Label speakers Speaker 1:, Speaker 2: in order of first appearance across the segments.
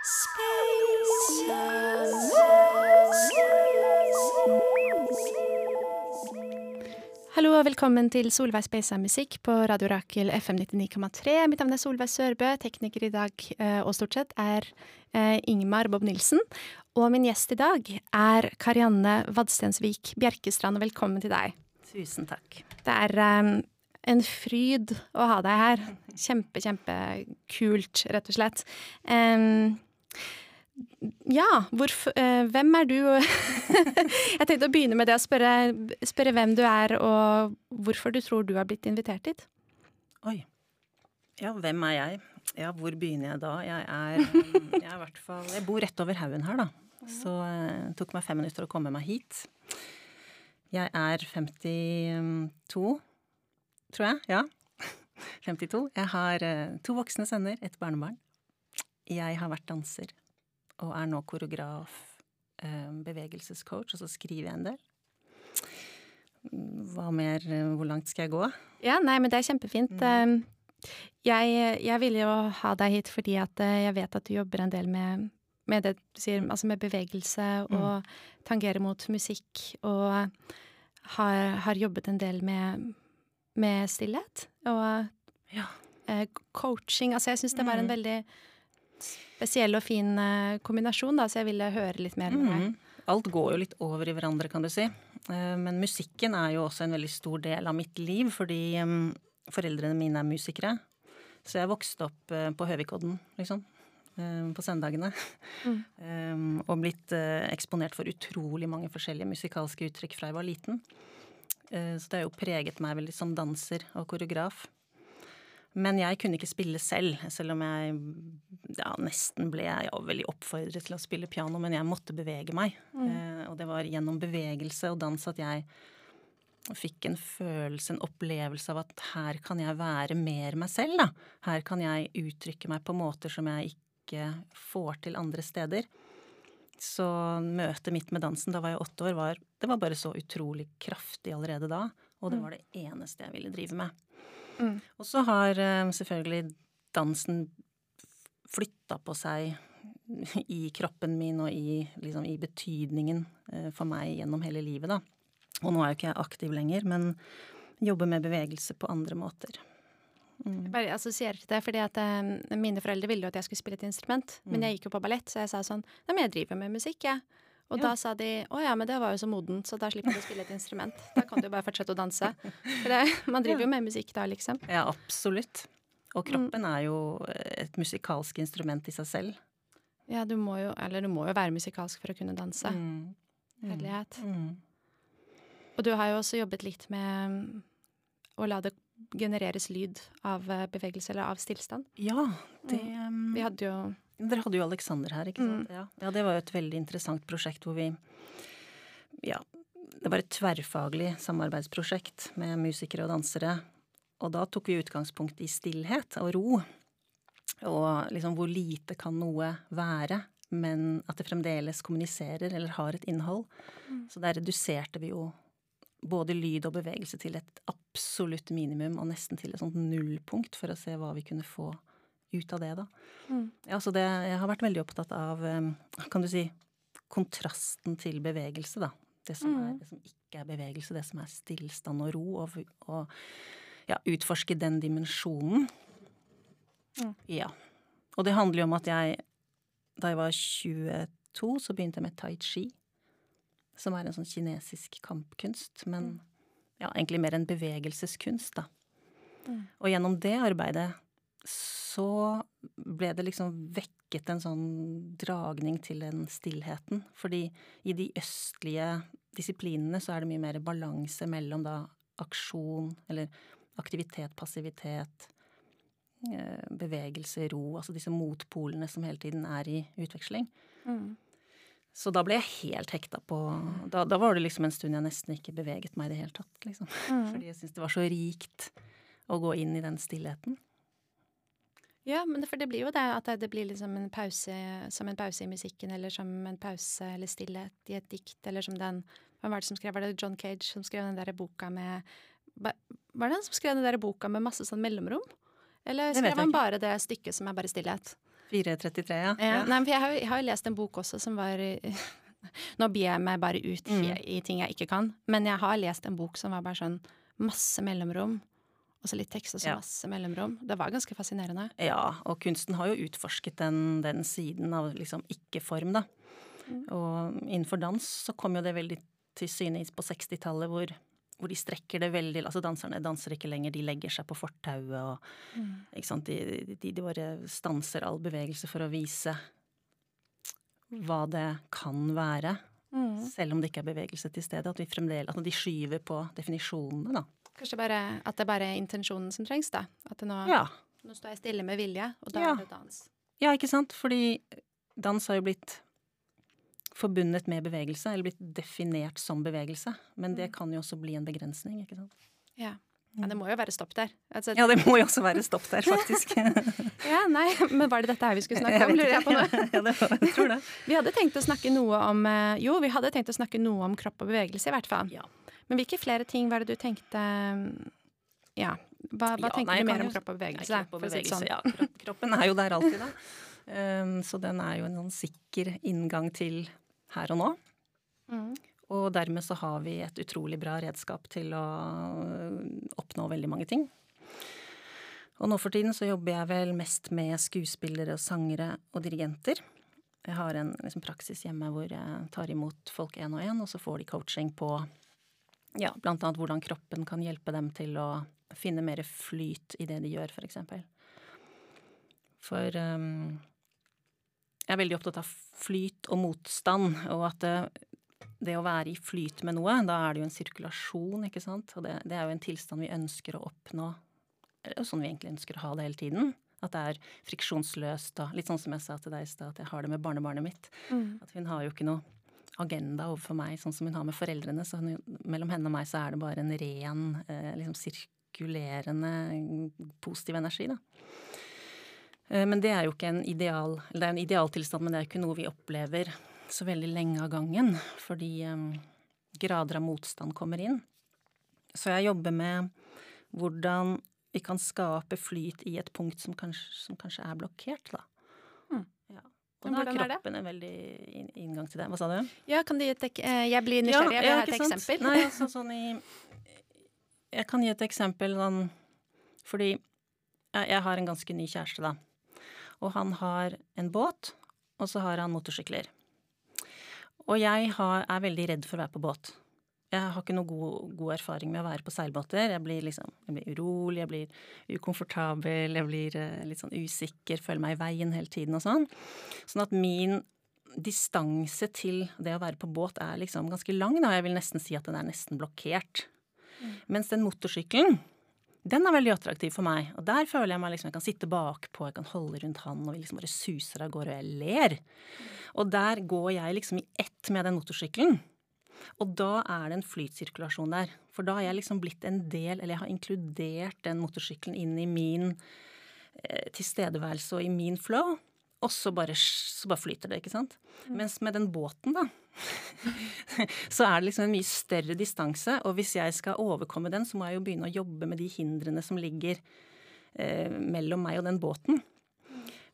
Speaker 1: Hallo og velkommen til Solveig Speisa musikk på Radio Rakel FM 99,3. Mitt navn er Solveig Sørbø. Tekniker i dag eh, og stort sett er eh, Ingmar Bob Nilsen. Og min gjest i dag er Karianne Vadstensvik Bjerkestrand. Og velkommen til deg.
Speaker 2: Tusen takk.
Speaker 1: Det er um, en fryd å ha deg her. Kjempe, kjempekult, rett og slett. Um, ja, hvorfor uh, Hvem er du? jeg tenkte å begynne med det å spørre, spørre, hvem du er, og hvorfor du tror du har blitt invitert hit.
Speaker 2: Oi. Ja, hvem er jeg? Ja, hvor begynner jeg da? Jeg er, jeg er i hvert fall Jeg bor rett over haugen her, da. Så det uh, tok meg fem minutter å komme meg hit. Jeg er 52, tror jeg. Ja. 52. Jeg har uh, to voksne sønner, et barnebarn. Jeg har vært danser og er nå koreograf, eh, bevegelsescoach, og så skriver jeg en del. Hva mer, eh, hvor langt skal jeg gå?
Speaker 1: Ja, nei, men det er kjempefint. Mm. Jeg, jeg ville jo ha deg hit fordi at eh, jeg vet at du jobber en del med, med det du sier, altså med bevegelse mm. og mm. tangerer mot musikk, og har, har jobbet en del med, med stillhet. Og ja. coaching. Altså, jeg syns det var en mm. veldig spesiell og fin eh, kombinasjon, da, så jeg ville høre litt mer med deg.
Speaker 2: Mm. Alt går jo litt over i hverandre, kan du si. Eh, men musikken er jo også en veldig stor del av mitt liv, fordi foreldrene mine er musikere. Så jeg vokste opp eh, på Høvikodden, liksom. På søndagene. Mm. og blitt eksponert for utrolig mange forskjellige musikalske uttrykk fra jeg var liten. Så det har jo preget meg veldig som danser og koreograf. Men jeg kunne ikke spille selv, selv om jeg ja, nesten ble ja, veldig oppfordret til å spille piano, men jeg måtte bevege meg. Mm. Eh, og det var gjennom bevegelse og dans at jeg fikk en følelse, en opplevelse av at her kan jeg være mer meg selv, da. Her kan jeg uttrykke meg på måter som jeg ikke får til andre steder. Så møtet mitt med dansen da var jeg åtte år, var, det var bare så utrolig kraftig allerede da. Og det mm. var det eneste jeg ville drive med. Mm. Og så har uh, selvfølgelig dansen flytta på seg i kroppen min og i, liksom, i betydningen uh, for meg gjennom hele livet, da. Og nå er jo ikke jeg aktiv lenger, men jobber med bevegelse på andre måter.
Speaker 1: Mm. Jeg bare assosierer til det, fordi at um, mine foreldre ville jo at jeg skulle spille et instrument. Mm. Men jeg gikk jo på ballett, så jeg sa sånn Nei, men jeg driver med musikk, jeg. Ja. Og ja. da sa de å ja, men det var jo så modent, så da slipper du å spille et instrument. Da kan du jo bare fortsette å danse. For det, man driver jo med musikk da, liksom.
Speaker 2: Ja, absolutt. Og kroppen er jo et musikalsk instrument i seg selv.
Speaker 1: Ja, du må jo Eller du må jo være musikalsk for å kunne danse. Mm. Herlighet. Mm. Og du har jo også jobbet litt med mm, å la det genereres lyd av eh, bevegelse eller av stillstand.
Speaker 2: Ja, det
Speaker 1: mm. Vi hadde jo
Speaker 2: dere hadde jo Alexander her, ikke sant? Mm. Ja. ja. det var jo et veldig interessant prosjekt hvor vi Ja, det var et tverrfaglig samarbeidsprosjekt med musikere og dansere. Og da tok vi utgangspunkt i stillhet og ro. Og liksom hvor lite kan noe være, men at det fremdeles kommuniserer eller har et innhold. Mm. Så der reduserte vi jo både lyd og bevegelse til et absolutt minimum, og nesten til et sånt nullpunkt, for å se hva vi kunne få ut av det, da. Mm. Ja, så det, jeg har vært veldig opptatt av, kan du si, kontrasten til bevegelse, da. Det som, er, mm. det som ikke er bevegelse, det som er stillstand og ro, og, og ja, utforske den dimensjonen. Mm. Ja. Og det handler jo om at jeg, da jeg var 22, så begynte jeg med tai chi. Som er en sånn kinesisk kampkunst, men mm. ja, egentlig mer en bevegelseskunst, da. Mm. Og gjennom det arbeidet så ble det liksom vekket en sånn dragning til den stillheten. Fordi i de østlige disiplinene så er det mye mer balanse mellom da aksjon, eller aktivitet, passivitet, eh, bevegelse, ro. Altså disse motpolene som hele tiden er i utveksling. Mm. Så da ble jeg helt hekta på da, da, var det liksom en stund jeg nesten ikke beveget meg i det hele tatt. Liksom. Mm. Fordi jeg syntes det var så rikt å gå inn i den stillheten.
Speaker 1: Ja, men for det blir jo det at det blir liksom en pause som en pause i musikken, eller som en pause eller stillhet i et dikt, eller som den Hvem var det som skrev Var det John Cage som skrev den der boka med Var det han som skrev den der boka med masse sånn mellomrom? Eller skrev han bare det stykket som er bare stillhet?
Speaker 2: 433, ja.
Speaker 1: ja. Nei, for jeg har, jeg har jo lest en bok også som var Nå blir jeg meg bare ut i,
Speaker 2: Mm.
Speaker 1: i ting jeg ikke kan, men jeg har lest en bok som var bare sånn masse mellomrom, og så litt tekst og så
Speaker 2: Ja.
Speaker 1: masse mellomrom. Det var ganske fascinerende.
Speaker 2: Ja, og kunsten har jo utforsket den, den siden av liksom ikke-form, da. Og innenfor dans så kom jo det veldig til syne på 60-tallet, hvor, hvor de strekker det veldig Altså danserne danser ikke lenger, de legger seg på fortauet og ikke sant, de, de, de bare stanser all bevegelse for å vise hva det kan være.
Speaker 1: Mm.
Speaker 2: Selv om det ikke er bevegelse til stede. At, vi fremdeles, at de skyver på definisjonene, da.
Speaker 1: Kanskje bare at det bare er intensjonen som trengs, da. At nå,
Speaker 2: Ja.
Speaker 1: nå står jeg stille med vilje, og da
Speaker 2: Ja.
Speaker 1: er det dans.
Speaker 2: Ja, ikke sant? Fordi dans har jo blitt forbundet med bevegelse, eller blitt definert som bevegelse. Men det kan jo også bli en begrensning, ikke sant.
Speaker 1: Ja. ja, det må jo være stopp der. Altså,
Speaker 2: Ja, det må jo også være stopp der, faktisk.
Speaker 1: ja, nei, men var det dette her vi skulle snakke om, lurer jeg på nå.
Speaker 2: Ja, det var, jeg tror det.
Speaker 1: Vi hadde tenkt å snakke noe om eh, Jo, vi hadde tenkt å snakke noe om kropp og bevegelse, i hvert fall.
Speaker 2: Ja.
Speaker 1: Men hvilke flere ting var det du tenkte Ja, hva, hva
Speaker 2: Ja,
Speaker 1: tenker
Speaker 2: nei,
Speaker 1: du mer om kropp og bevegelse?
Speaker 2: Ja, kropp og bevegelse,
Speaker 1: sånn?
Speaker 2: ja. Kropp, kroppen er jo der alltid, da. Um, så den er jo en sånn sikker inngang til her og nå.
Speaker 1: Mm.
Speaker 2: Og dermed så har vi et utrolig bra redskap til å oppnå veldig mange ting. Og nå for tiden så jobber jeg vel mest med skuespillere og sangere og dirigenter. Jeg har en liksom, praksis hjemme hvor jeg tar imot folk én og én, og så får de coaching på ja, blant annet hvordan kroppen kan hjelpe dem til å finne mer flyt i det de gjør, for eksempel. For um, jeg er veldig opptatt av flyt og motstand, og at det, det å være i flyt med noe, da er det jo en sirkulasjon, ikke sant. Og det, det er jo en tilstand vi ønsker å oppnå, og sånn vi egentlig ønsker å ha det hele tiden. At det er friksjonsløst og litt sånn som jeg sa til deg i stad, at jeg har det med barnebarnet mitt.
Speaker 1: Mm.
Speaker 2: At hun har jo ikke noe agenda overfor meg, sånn som hun har med foreldrene. Så hun, mellom henne og meg så er det bare en ren, eh, liksom sirkulerende positiv energi, da. Eh, Men det er jo ikke en ideal Det er en idealtilstand, men det er ikke noe vi opplever så veldig lenge av gangen. Fordi eh, grader av motstand kommer inn. Så jeg jobber med hvordan vi kan skape flyt i et punkt som kanskje, som kanskje er blokkert, da. Ja. Og da er kroppen en veldig inngang til det. Hva sa du?
Speaker 1: Ja, kan du gi et eh, Jeg blir nysgjerrig. jeg vil ha et
Speaker 2: sant?
Speaker 1: eksempel.
Speaker 2: Nei, altså sånn i Jeg kan gi et eksempel sånn Fordi jeg har en ganske ny kjæreste, da. Og han har en båt, og så har han motorsykler. Og jeg har, er veldig redd for å være på båt. Jeg har ikke noe god, god erfaring med å være på seilbåter. Jeg blir liksom jeg blir urolig, jeg blir ukomfortabel, jeg blir eh, litt sånn usikker, føler meg i veien hele tiden og sånn. Sånn at min distanse til det å være på båt er liksom ganske lang. Da. Jeg vil nesten si at den er nesten blokkert. Mens den motorsykkelen, den er veldig attraktiv for meg. Og der føler jeg meg liksom, jeg kan sitte bakpå, jeg kan holde rundt han, og vi liksom bare suser av gårde, og jeg ler. Og der går jeg liksom i ett med den motorsykkelen. Og da er det en flytsirkulasjon der. For da har jeg liksom blitt en del, eller jeg har inkludert den motorsykkelen inn i min eh, tilstedeværelse og i min flow. Og så bare, så bare flyter det, ikke sant. Mens med den båten, da, så er det liksom en mye større distanse. Og hvis jeg skal overkomme den, så må jeg jo begynne å jobbe med de hindrene som ligger eh, mellom meg og den båten.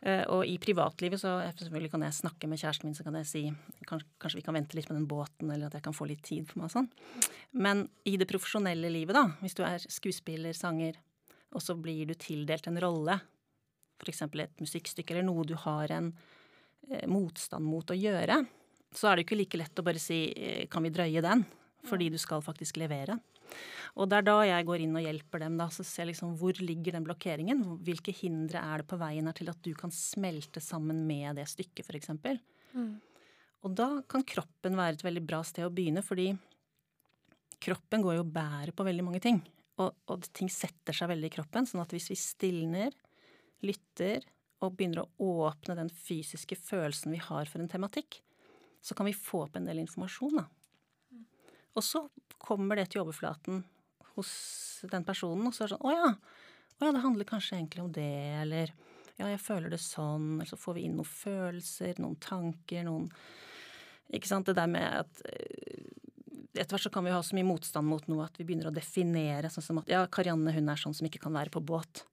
Speaker 2: Eh, og i privatlivet så selvfølgelig kan jeg snakke med kjæresten min, så kan jeg si kanskje, vi kan vente litt med den båten, eller at jeg kan få litt tid for meg og sånn. Men i det profesjonelle livet, da, hvis du er skuespiller, sanger, og så blir du tildelt en rolle, f.eks. et musikkstykke eller noe du har en eh, motstand mot å gjøre, så er det jo ikke like lett å bare si eh, kan vi drøye den? Fordi du skal faktisk levere. Og det er da jeg går inn og hjelper dem, da, så ser jeg liksom hvor ligger den blokkeringen? Hvilke hindre er det på veien her til at du kan smelte sammen med det stykket, f.eks.?
Speaker 1: Mm.
Speaker 2: Og da kan kroppen være et veldig bra sted å begynne, fordi kroppen går jo og bærer på veldig mange ting. Og, og ting setter seg veldig i kroppen, sånn at hvis vi stilner, lytter og begynner å åpne den fysiske følelsen vi har for en tematikk, så kan vi få opp en del informasjon, da. Og så kommer det til overflaten hos den personen, og så er det sånn Å ja. Å ja, det handler kanskje egentlig om det, eller Ja, jeg føler det sånn. Eller så får vi inn noen følelser, noen tanker, noen Ikke sant. Det der med at eh, etter hvert så kan vi ha så mye motstand mot noe at vi begynner å definere, sånn som at ja, Karianne hun er sånn som ikke kan være på båt.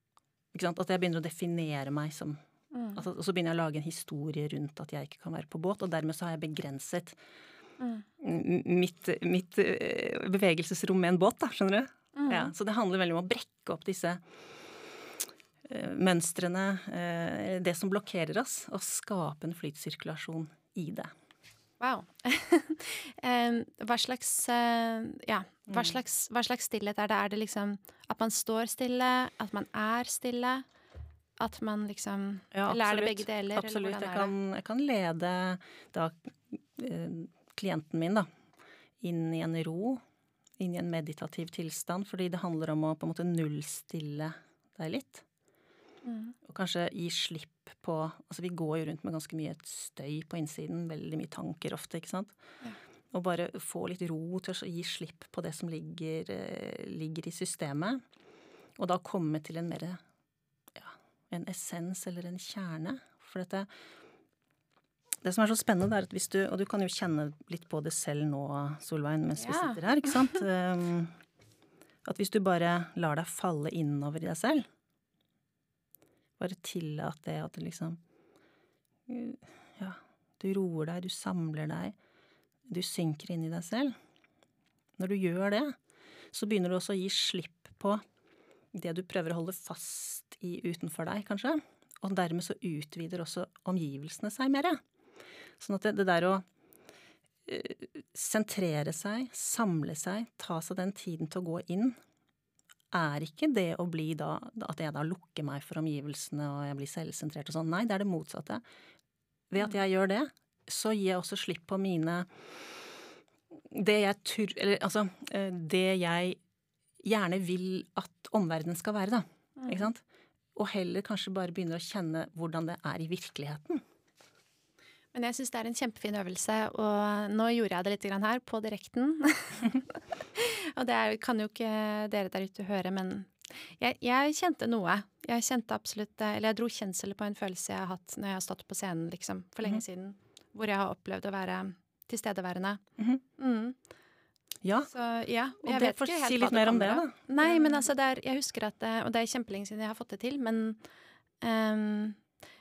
Speaker 2: Ikke sant? At jeg begynner å definere meg som Mm. Altså, og så begynner jeg å lage en historie rundt at jeg ikke kan være på båt, og dermed så har jeg begrenset. Mitt, mitt, eh, bevegelsesrom med en båt, da, skjønner du. Mm. Ja, så det handler veldig om å brekke opp disse uh, mønstrene, uh, det som blokkerer oss, og skape en flytsirkulasjon i det.
Speaker 1: Wow. hva slags Ja, hva mm. slags, hva slags stillhet er det? Er det liksom at man står stille, at man er stille? At man liksom ja, Eller er det begge deler?
Speaker 2: Absolutt. Jeg kan, jeg kan, lede da eh, klienten min da, inn i en ro, inn i en meditativ tilstand, fordi det handler om å på en måte nullstille deg litt. Mm. Og kanskje gi slipp på Altså vi går jo rundt med ganske mye støy på innsiden, veldig mye tanker ofte, ikke sant. Ja. Og bare få litt ro til å gi slipp på det som ligger, eh, ligger i systemet. Og da komme til en mer en essens eller en kjerne. For dette Det som er så spennende, er at hvis du Og du kan jo kjenne litt på det selv nå, Solveig, mens ja. vi sitter her, ikke sant? Um, at hvis du bare lar deg falle innover i deg selv Bare tillat det at det liksom Ja, du roer deg, du samler deg, du synker inn i deg selv. Når du gjør det, så begynner du også å gi slipp på det du prøver å holde fast i utenfor deg, kanskje. Og dermed så utvider også omgivelsene seg mer. Sånn at det, det der å uh, sentrere seg, samle seg, ta seg den tiden til å gå inn, er ikke det å bli da At jeg da lukker meg for omgivelsene og jeg blir selvsentrert og sånn. Nei, det er det motsatte. Ved at jeg gjør det, så gir jeg også slipp på mine Det jeg tur... Eller altså eh, Det jeg gjerne vil at omverdenen skal være, da. Mm. Ikke sant? Og heller kanskje bare begynner å kjenne hvordan det er i virkeligheten.
Speaker 1: Men jeg syns det er en kjempefin øvelse, og nå gjorde jeg det litt her, på direkten. og det er, kan jo ikke dere der ute høre, men jeg, jeg, kjente noe. Jeg kjente absolutt Eller jeg dro kjensel på en følelse jeg har hatt når jeg har stått på scenen, liksom, for lenge mm siden. Hvor jeg har opplevd å være tilstedeværende. Mm mm.
Speaker 2: Ja.
Speaker 1: Så, ja
Speaker 2: og det får si litt mer om det, da.
Speaker 1: Nei, men altså, er, jeg husker at Og det er kjempelenge siden jeg har fått det til, men um,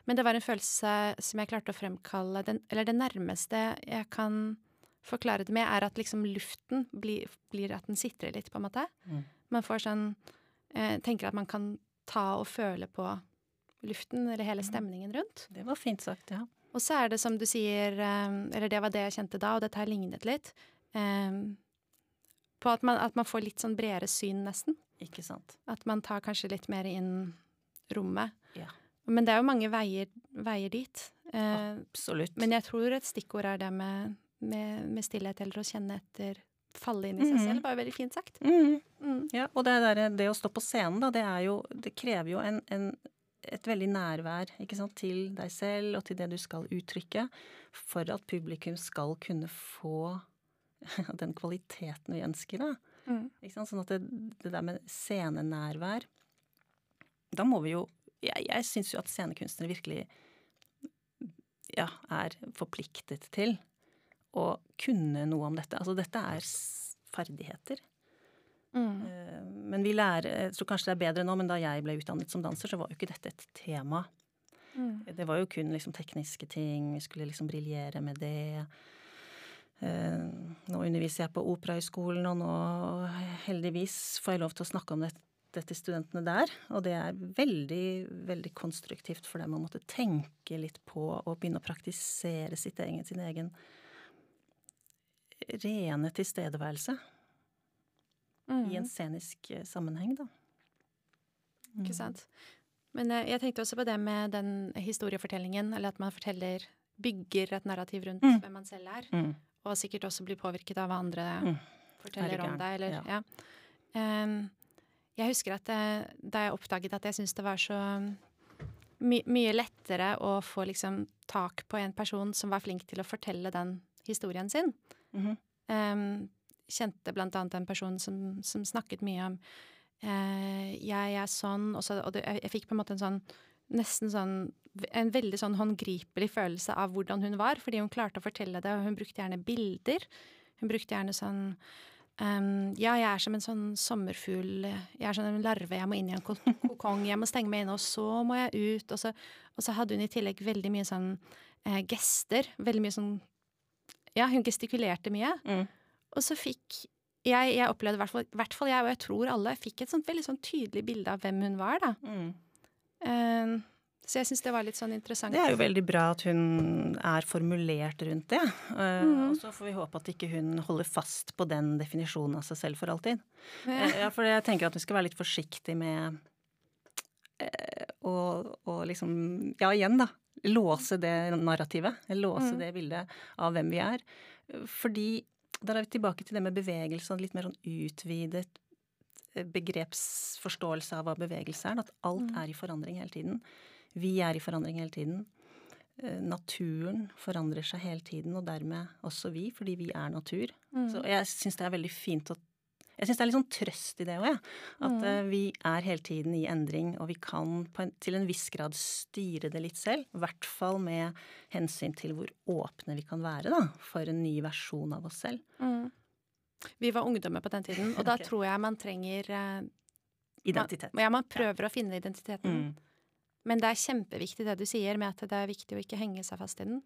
Speaker 1: Men det var en følelse som jeg klarte å fremkalle den, Eller det nærmeste jeg kan forklare det med, er at liksom luften blir, blir at den sitrer litt, på en måte. Mm. Man får sånn eh, Tenker at man kan ta og føle på luften, eller hele mm. stemningen rundt.
Speaker 2: Det var fint sagt, ja.
Speaker 1: Og så er det som du sier, eh, eller det var det jeg kjente da, og dette her lignet litt. eh, på at man, at man, får litt sånn bredere syn, nesten.
Speaker 2: Ikke sant.
Speaker 1: At man tar kanskje litt mer inn rommet.
Speaker 2: Ja.
Speaker 1: Men det er jo mange veier, veier dit.
Speaker 2: Eh, Absolutt.
Speaker 1: Men jeg tror et stikkord er det med, med, med stillhet, eller å kjenne etter falle inn i seg mm. selv. Bare veldig fint sagt.
Speaker 2: Mm. Mm. Ja, og det, der, det, å stå på scenen, da, det jo Det krever jo en, en, et veldig nærvær sant, til deg selv og til det du skal uttrykke, for at publikum skal kunne få den kvaliteten vi ønsker, da. Mm. Sånn at det, det, der med scenenærvær Da må vi jo Jeg, jeg syns jo at scenekunstnere virkelig ja, er forpliktet til å kunne noe om dette. Altså dette er ferdigheter. Mm. Eh, men vi lærer Jeg tror kanskje det er bedre nå, men da jeg ble utdannet som danser, så var jo ikke dette et tema. Mm. Det var jo kun liksom tekniske ting, vi skulle liksom briljere med det. Eh, nå underviser jeg på Operahøgskolen, og nå heldigvis får jeg lov til å snakke om dette til studentene der. Og det er veldig, veldig konstruktivt for dem å måtte tenke litt på og begynne å praktisere sitt egen, sin egen rene tilstedeværelse. Mm. I en scenisk eh, sammenheng, da.
Speaker 1: Mm. Ikke sant. Men eh, jeg tenkte også på det med den historiefortellingen, eller at man forteller Bygger et narrativ rundt mm. hvem man selv er. Mm og sikkert også blir påvirket av hva andre mm. forteller om deg, eller ja. ja. Um, jeg husker at det, da jeg oppdaget at jeg syntes det var så my mye lettere å få liksom tak på en person som var flink til å fortelle den historien sin. Mm -hmm. um, kjente blant annet en person som, som snakket mye om uh, jeg er sånn, og, så, og det, jeg, jeg fikk på en måte en sånn nesten sånn en veldig sånn håndgripelig følelse av hvordan hun var, fordi hun klarte å fortelle det, og hun brukte gjerne bilder. Hun brukte gjerne sånn Um, ja, jeg er som en sånn sommerfugl. Jeg er som en larve. Jeg må inn i en kokong. Jeg må stenge meg inne, og så må jeg ut. Og så, og så hadde hun i tillegg veldig mye sånn eh, gester. Veldig mye sånn Ja, hun gestikulerte mye. Mm. Og så fikk jeg, jeg opplevde i hvert, hvert fall jeg, og jeg tror alle, fikk et sånt veldig sånn tydelig bilde av hvem hun var, da. Mm. Um, så jeg syns det var litt sånn interessant.
Speaker 2: Det er jo veldig bra at hun er formulert rundt det. Mm. Og så får vi håpe at ikke hun holder fast på den definisjonen av seg selv for alltid. Ja, eh, ja for jeg tenker at vi skal være litt forsiktige med eh, å, å liksom Ja, igjen, da. Låse det narrativet. Låse mm. det bildet av hvem vi er. Fordi der er vi tilbake til det med bevegelse og litt mer sånn utvidet begrepsforståelse av hva bevegelse er. At alt mm. er i forandring hele tiden. Vi er i forandring hele tiden. Eh, naturen forandrer seg hele tiden, og dermed også vi, fordi vi er natur. Mm. Så jeg syns det er veldig fint å jeg syns det er litt sånn trøst i det òg, jeg. Ja. At mm. uh, vi er hele tiden i endring, og vi kan en, til en viss grad styre det litt selv. I hvert fall med hensyn til hvor åpne vi kan være da, for en ny versjon av oss selv. Mm.
Speaker 1: Vi var ungdommer på den tiden, og da okay. tror jeg man trenger uh,
Speaker 2: Identitet.
Speaker 1: Man, ja, man prøver ja. å finne identiteten. Mm. Men det er kjempeviktig det du sier med at det er viktig å ikke henge seg fast i den.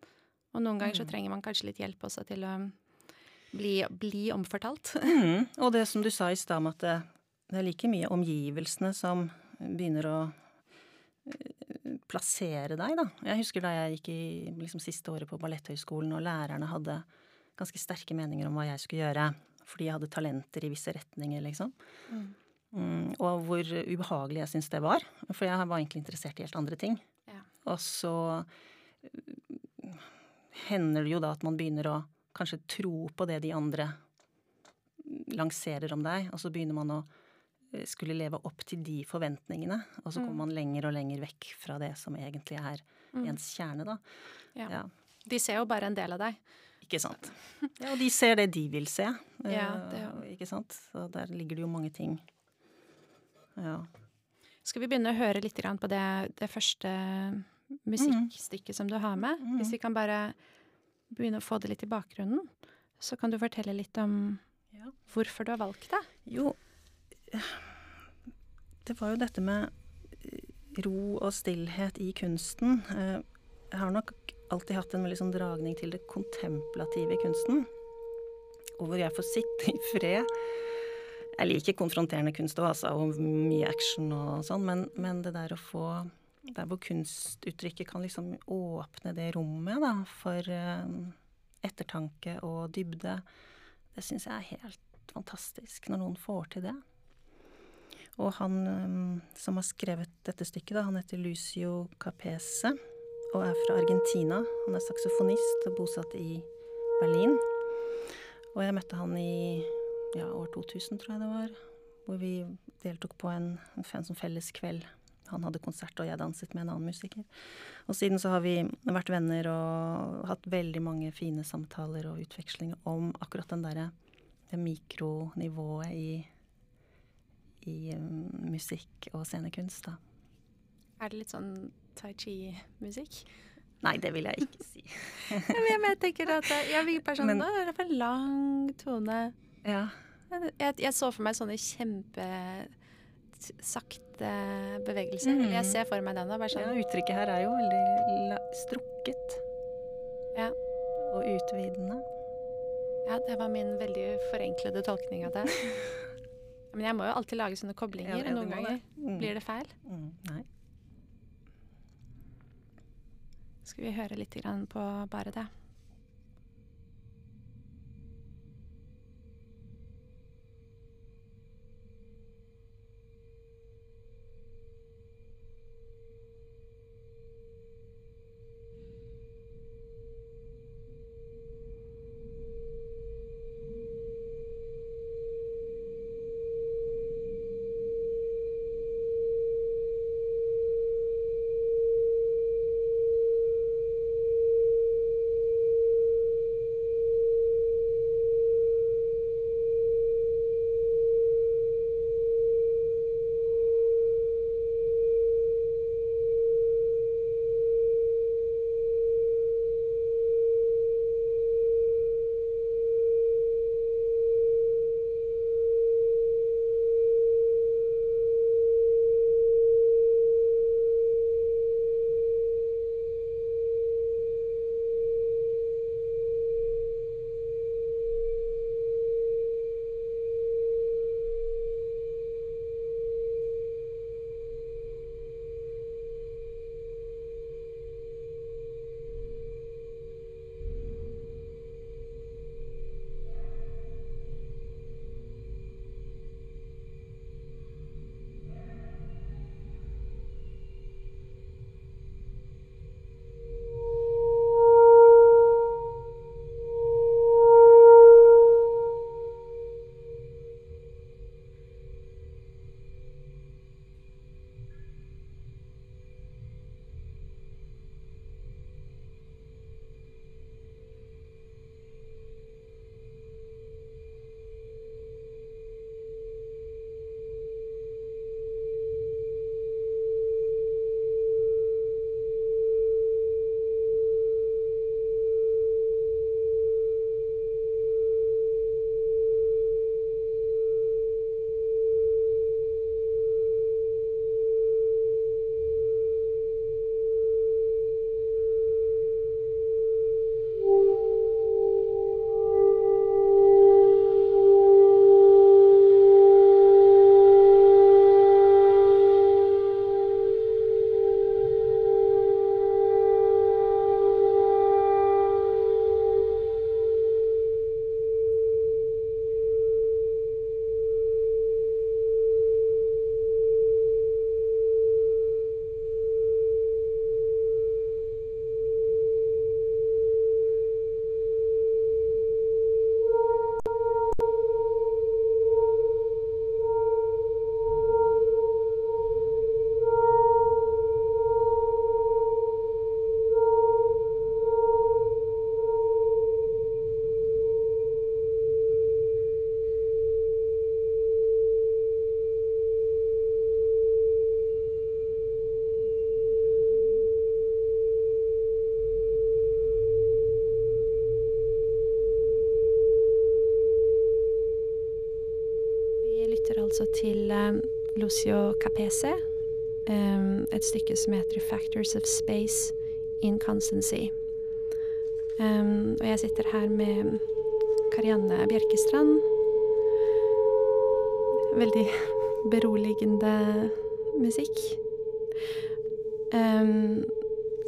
Speaker 1: Og noen ganger mm. så trenger man kanskje litt hjelp også til å bli, bli omfortalt.
Speaker 2: mm. Og det som du sa i stad om at det, det, er like mye omgivelsene som begynner å eh, plassere deg, da. Jeg husker da jeg gikk i liksom, siste året på Balletthøgskolen, og lærerne hadde ganske sterke meninger om hva jeg skulle gjøre. Fordi jeg hadde talenter i visse retninger, liksom. Mm. Mm, og hvor ubehagelig jeg syns det var. For jeg var egentlig interessert i helt andre ting. Ja. Og så hender det jo da at man begynner å kanskje tro på det de andre lanserer om deg, og så begynner man å øh, skulle leve opp til de forventningene. Og så kommer mm. man lenger og lenger vekk fra det som egentlig er mm. ens kjerne, da.
Speaker 1: Ja. ja. De ser jo bare en del av deg.
Speaker 2: Ikke sant. Ja, og de ser det de vil se. Ja, det... Ikke sant. Så der ligger det jo mange ting ja.
Speaker 1: Skal vi begynne å høre litt på det, det første musikkstykket mm. som du har med? Mm. Hvis vi kan bare begynne å få det litt i bakgrunnen, så kan du fortelle litt om ja. hvorfor du har valgt det.
Speaker 2: Jo, det var jo dette med ro og stillhet i kunsten. Eh, jeg har nok alltid hatt en veldig sånn dragning til det kontemplative i kunsten. Og hvor jeg får sitte i fred jeg liker konfronterende kunst òg, altså, og mye action og sånn, men, men, det der å få Der hvor kunstuttrykket kan liksom åpne det rommet da, for uh, ettertanke og dybde, det syns jeg er helt fantastisk når noen får til det. Og han um, som har skrevet dette stykket, da, han heter Lucio Capese og er fra Argentina. Han er saksofonist og bosatt i Berlin. Og jeg møtte han i ja, år 2000, tror jeg det var. Hvor vi deltok på en, en sånn felles kveld. Han hadde konsert, og jeg danset med en annen musiker. Og siden så har vi vært venner og hatt veldig mange fine samtaler og utvekslinger om akkurat den derre det mikronivået i, i um, musikk og scenekunst, da.
Speaker 1: Er det litt sånn tai chi-musikk?
Speaker 2: Nei, det vil jeg ikke si.
Speaker 1: jeg, jeg tenker at jeg vil sånn Men, det er for lang tone.
Speaker 2: Ja.
Speaker 1: Jeg, jeg, så for meg sånne kjempesakte bevegelser. Mm. Jeg ser for meg den. Da, sånn.
Speaker 2: Ja, uttrykket her er jo veldig strukket.
Speaker 1: Ja.
Speaker 2: Og utvidende.
Speaker 1: Ja, det var min veldig forenklede tolkning av det. Men jeg må jo alltid lage sånne koblinger, og noen ganger mm. blir det feil.
Speaker 2: Mm. Nei.
Speaker 1: Skal vi høre litt på bare det? Capese. Um, et stykke som heter 'Factors of Space in Constancy'. Um, og jeg sitter her med Karianne Bjerkestrand. Veldig beroligende musikk. Um,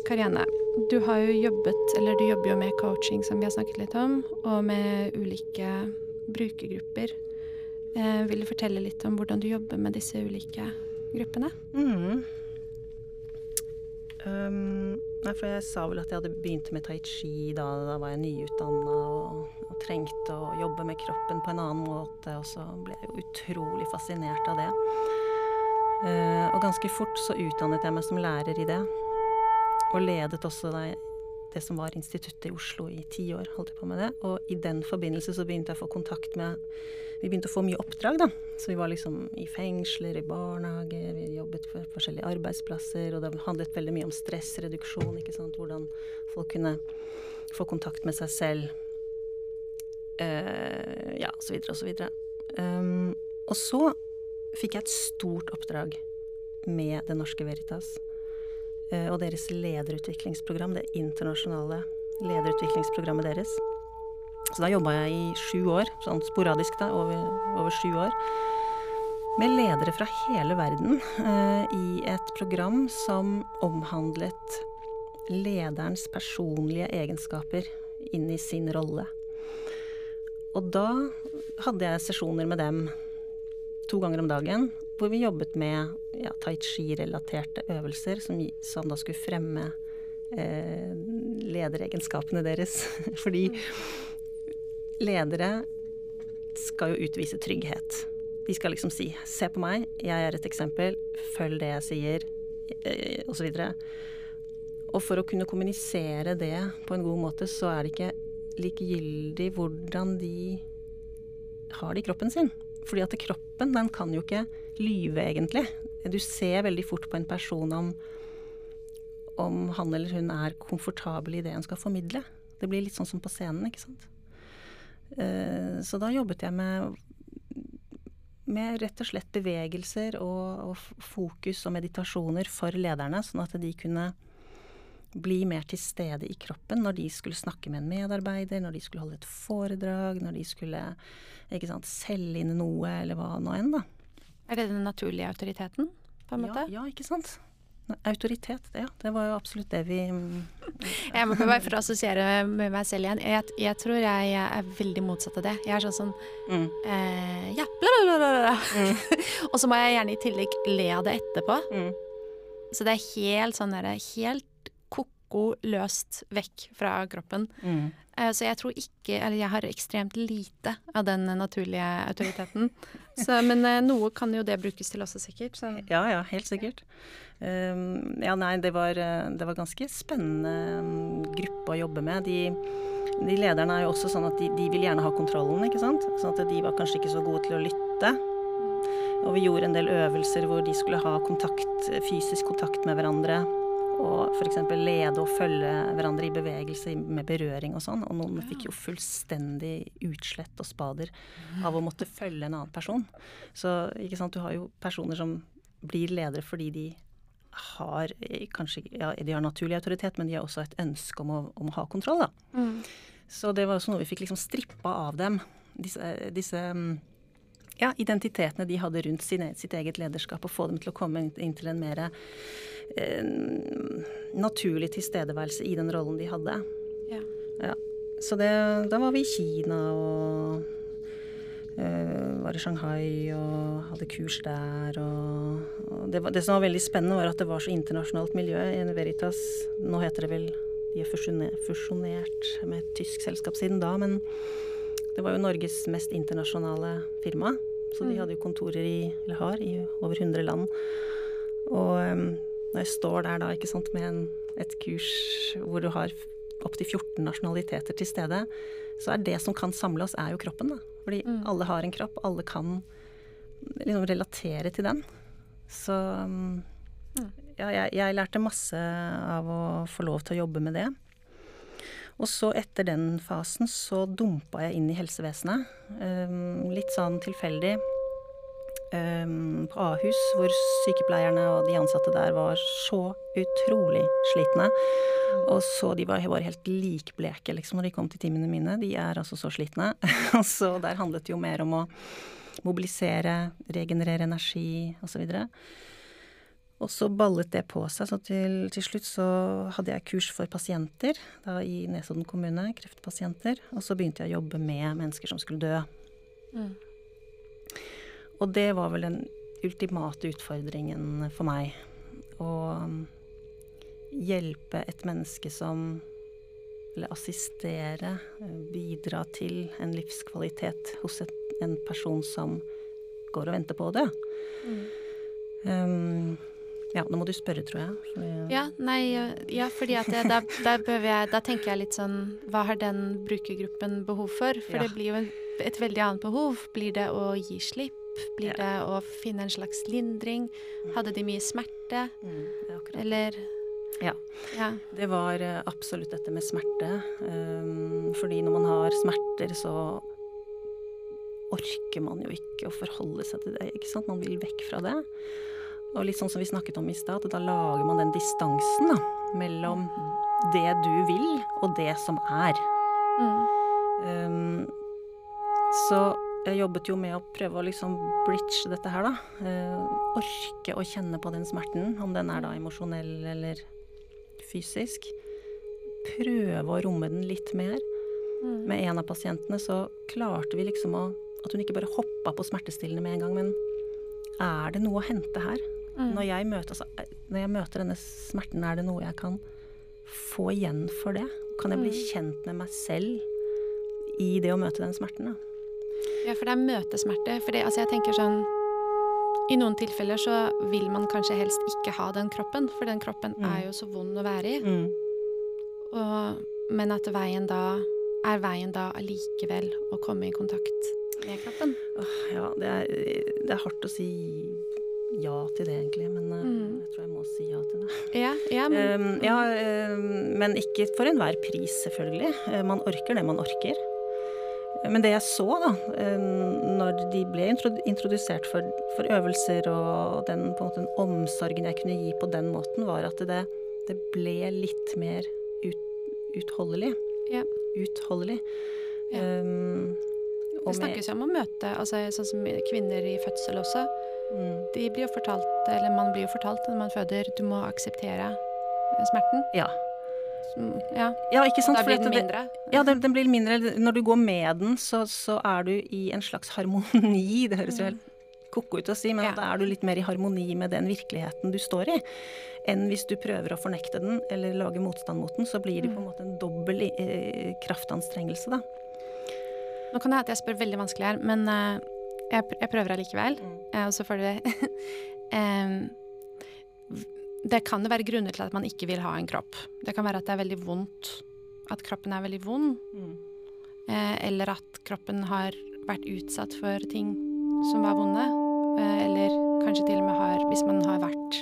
Speaker 1: Karianne, du har jo jobbet, eller du jobber jo med coaching, som vi har snakket litt om, og med ulike brukergrupper. Eh, vil du fortelle litt om hvordan du jobber med disse ulike gruppene?
Speaker 2: Mm. Um, nei, for jeg sa vel at jeg hadde begynt med tai chi da. Da var jeg nyutdanna og, og, trengte å jobbe med kroppen på en annen måte. Og så ble jeg jo utrolig fascinert av det. Uh, og ganske fort så utdannet jeg meg som lærer i det. Og ledet også det, det som var instituttet i Oslo i ti år. holdt jeg på med det. Og i den forbindelse så begynte jeg å få kontakt med Vi begynte å få mye oppdrag, da. Så vi var liksom i fengsler, i barnehager, vi jobbet på forskjellige arbeidsplasser. Og det handlet veldig mye om stressreduksjon, ikke sant. Hvordan folk kunne få kontakt med seg selv. Uh, ja, så videre og så videre. Um, og så fikk jeg et stort oppdrag med Det Norske Veritas. Eh, og deres lederutviklingsprogram, det internasjonale lederutviklingsprogrammet deres. Så da jobba jeg i sju år, sånn sporadisk da, over, over sju år, med ledere fra hele verden eh, i et program som omhandlet lederens personlige egenskaper inn i sin rolle. Og da hadde jeg sesjoner med dem to ganger om dagen hvor vi jobbet med ja, tai chi-relaterte øvelser som, som, da skulle fremme eh, lederegenskapene deres. Fordi ledere skal jo utvise trygghet. De skal liksom si 'se på meg, jeg er et eksempel, følg det jeg sier', eh, osv. Og, og for å kunne kommunisere det på en god måte, så er det ikke likegyldig hvordan de har det i kroppen sin. Fordi at kroppen, den kan jo ikke lyve, egentlig. Du ser veldig fort på en person om, om han eller hun er komfortabel i det hun skal formidle. Det blir litt sånn som på scenen, ikke sant. Uh, så da jobbet jeg med, med rett og slett bevegelser og, og fokus og meditasjoner for lederne, sånn at de kunne bli mer til stede i kroppen når de skulle snakke med en medarbeider, når de skulle holde et foredrag, når de skulle sant, selge inn noe, eller hva nå enn, da.
Speaker 1: Er det den naturlige autoriteten, på en måte?
Speaker 2: Ja, ikke sant. Autoritet, det, ja. Det var jo absolutt det vi
Speaker 1: Jeg må bare for å assosiere med meg selv igjen. Jeg, jeg, tror jeg er veldig motsatt av det. Jeg er sånn sånn mm. eh, Ja, bla, bla, bla. Mm. og så må jeg gjerne i tillegg le av det etterpå. Mm. Så det er helt sånn derre Helt ko-ko løst vekk fra kroppen. Mm. Eh, så jeg tror ikke Eller jeg har ekstremt lite av den naturlige autoriteten. Så, men eh, noe kan jo det brukes til også, sikkert. Så.
Speaker 2: Ja, ja, helt sikkert. Um, ja, nei, det var, eh, det var ganske spennende um, gruppe å jobbe med. De, de, lederne er jo også sånn at de, de, vil gjerne ha kontrollen, ikke sant. Sånn at de var kanskje ikke så gode til å lytte. Og vi gjorde en del øvelser hvor de skulle ha kontakt, fysisk kontakt med hverandre og f.eks. lede og følge hverandre i bevegelse med berøring og sånn. Og noen fikk jo fullstendig utslett og spader av å måtte følge en annen person. Så ikke sant, du har jo personer som blir ledere fordi de har eh, kanskje ja, de har naturlig autoritet, men de har også et ønske om å, om å ha kontroll, da. Mm. Så det var også noe vi fikk liksom strippa av dem. Disse, disse mm, ja, identitetene de hadde rundt sin, sitt eget lederskap, og få dem til å komme inn til en mer eh, naturlig tilstedeværelse i den rollen de hadde. Ja. ja. Så det, da var vi i Kina og øh, var i Shanghai og hadde kurs der. Og, og det, var, det, som var veldig spennende, var at det var så internasjonalt miljø i Veritas. Nå heter det vel De er fusjonert med et tysk selskap siden da, men det var jo Norges mest internasjonale firma. Så de mm. hadde jo kontorer i, eller har, i over 100 land. Og um, når jeg står der da, ikke sant, med en, et kurs hvor du har opptil 14 nasjonaliteter til stede, så er det som kan samle oss, er jo kroppen, da. Fordi mm. alle har en kropp, alle kan liksom relatere til den. Så um, ja, jeg, jeg lærte masse av å få lov til å jobbe med det. Og så etter den fasen så dumpa jeg inn i helsevesenet. Um, litt sånn tilfeldig. um, på Ahus, hvor sykepleierne og de ansatte der var så utrolig slitne. Og så de var bare helt likbleke liksom når de kom til timene mine. De er altså så slitne. og så der handlet det jo mer om å mobilisere, regenerere energi osv. Og, så og så ballet det på seg, så til, til, slutt så hadde jeg kurs for pasienter da i Nesodden kommune, kreftpasienter. Og så begynte jeg å jobbe med mennesker som skulle dø. Mm. Og det var vel den ultimate utfordringen for meg. Å um, hjelpe et menneske som Eller assistere, bidra til en livskvalitet hos et, en person som går og venter på å dø. Mm. Um, ja, nå må du spørre, tror jeg.
Speaker 1: Fordi... Ja, nei, ja, fordi at det, da, tenker jeg litt sånn Hva har den brukergruppen behov for? For ja. det blir jo en, et veldig annet behov. Blir det å gi slipp? Blir ja. det å finne en slags lindring? Mm. Hadde de mye smerte? Mm, Eller
Speaker 2: ja. ja. Det var uh, absolutt dette med smerte. Um, fordi når man har smerter, så orker man jo ikke å forholde seg til det. ikke sant? Man vil vekk fra det. Og litt sånn som vi snakket om i stad, da lager man den distansen da, mellom det du vil, og det som er. Mm. Um, så jeg jobbet jo med å prøve å liksom bridge dette her, da. Uh, orke å kjenne på den smerten, om den er da emosjonell eller fysisk. Prøve å romme den litt mer. Mm. Med en av pasientene så klarte vi liksom å At hun ikke bare hoppa på smertestillende med en gang, men er det noe å hente her? Mm. Når, jeg møter, altså, når, jeg møter, denne smerten, er det noe jeg kan få igjen for det? Kan jeg bli mm. kjent med meg selv i det å møte den smerten? Da?
Speaker 1: Ja, for det er møtesmerte. For det, altså jeg tenker sånn I noen tilfeller så vil man kanskje helst ikke ha den kroppen, for den kroppen mm. er jo så vond å være i. Mm. Og, men at veien da er veien da allikevel å komme i kontakt med kroppen?
Speaker 2: ja, det er, det er hardt å si ja til det, egentlig. Men uh, mm. jeg tror jeg må si ja til det.
Speaker 1: Ja, ja, men,
Speaker 2: um, ja, um, men ikke for enhver pris, selvfølgelig. Uh, man orker det man orker. Men det jeg så, da, um, når de ble introdusert for, for, øvelser og den, måte, den omsorgen jeg kunne gi på den måten, var at det, det ble litt mer ut, utholdelig. Ja. Utholdelig. Ja.
Speaker 1: Um, det snakkes jo om å møte altså, sånn som kvinner i fødsel også. Mm. De blir jo fortalt, eller man blir jo fortalt når man føder, du må akseptere smerten.
Speaker 2: Ja.
Speaker 1: ja.
Speaker 2: ja ikke sant?
Speaker 1: Da blir den mindre?
Speaker 2: Ja, den, den, blir mindre. Når du går med den, så, så, er du i en slags harmoni. Det høres jo helt ko-ko ut å si, men ja. da er du litt mer i harmoni med den virkeligheten du står i, enn hvis du prøver å fornekte den eller lage motstand mot den. Så blir det på en mm. måte en dobbel eh, kraftanstrengelse, da.
Speaker 1: Nå kan det hende jeg spør veldig vanskelig her, men uh, jeg, jeg prøver allikevel. Mm. Uh, og så får du um, Det kan jo være grunner til at man ikke vil ha en kropp. Det kan være at det er veldig vondt. At kroppen er veldig vond. Mm. Uh, eller at kroppen har vært utsatt for ting som var vonde. eller kanskje til og med har Hvis man har vært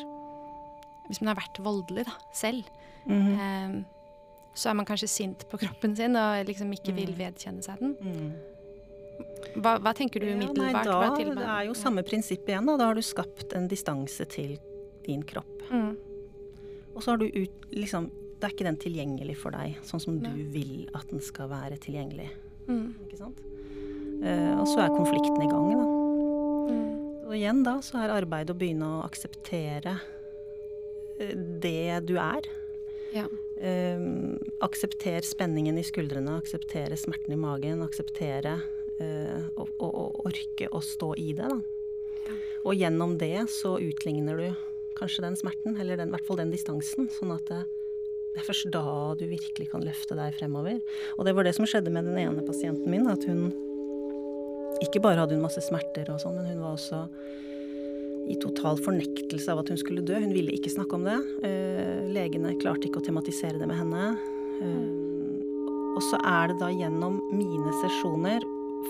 Speaker 1: Hvis man har vært voldelig da, selv. Mm -hmm så er man kanskje sint på kroppen sin og liksom ikke vil mm. vedkjenne seg den. Mm. Hva, hva, tenker du umiddelbart?
Speaker 2: Ja, nei, da, det er jo samme prinsipp igjen. Da. da har du skapt en distanse til din kropp. Mm. Og så har du ut, liksom Det er ikke den tilgjengelig for deg sånn som du vil at den skal være tilgjengelig. Mm. Ikke sant? Uh, og så er konflikten i gang, da. Mm. Og igjen da så er arbeidet å begynne å akseptere eh, det du er. Ja. Uh, aksepter spenningen i skuldrene, akseptere smerten i magen, akseptere uh, og, og, og, orke å stå i det. Da. Og gjennom det så utligner du kanskje den smerten, eller den, i hvert fall den distansen, sånn at det, det, er først da du virkelig kan løfte deg fremover. Og det var det som skjedde med den ene pasienten min, at hun ikke bare hadde hun masse smerter og sånn, men hun var også i total fornektelse av at hun skulle dø. Hun ville ikke snakke om det. Uh, legene klarte ikke å tematisere det med henne. Uh, og så er det da gjennom mine sesjoner,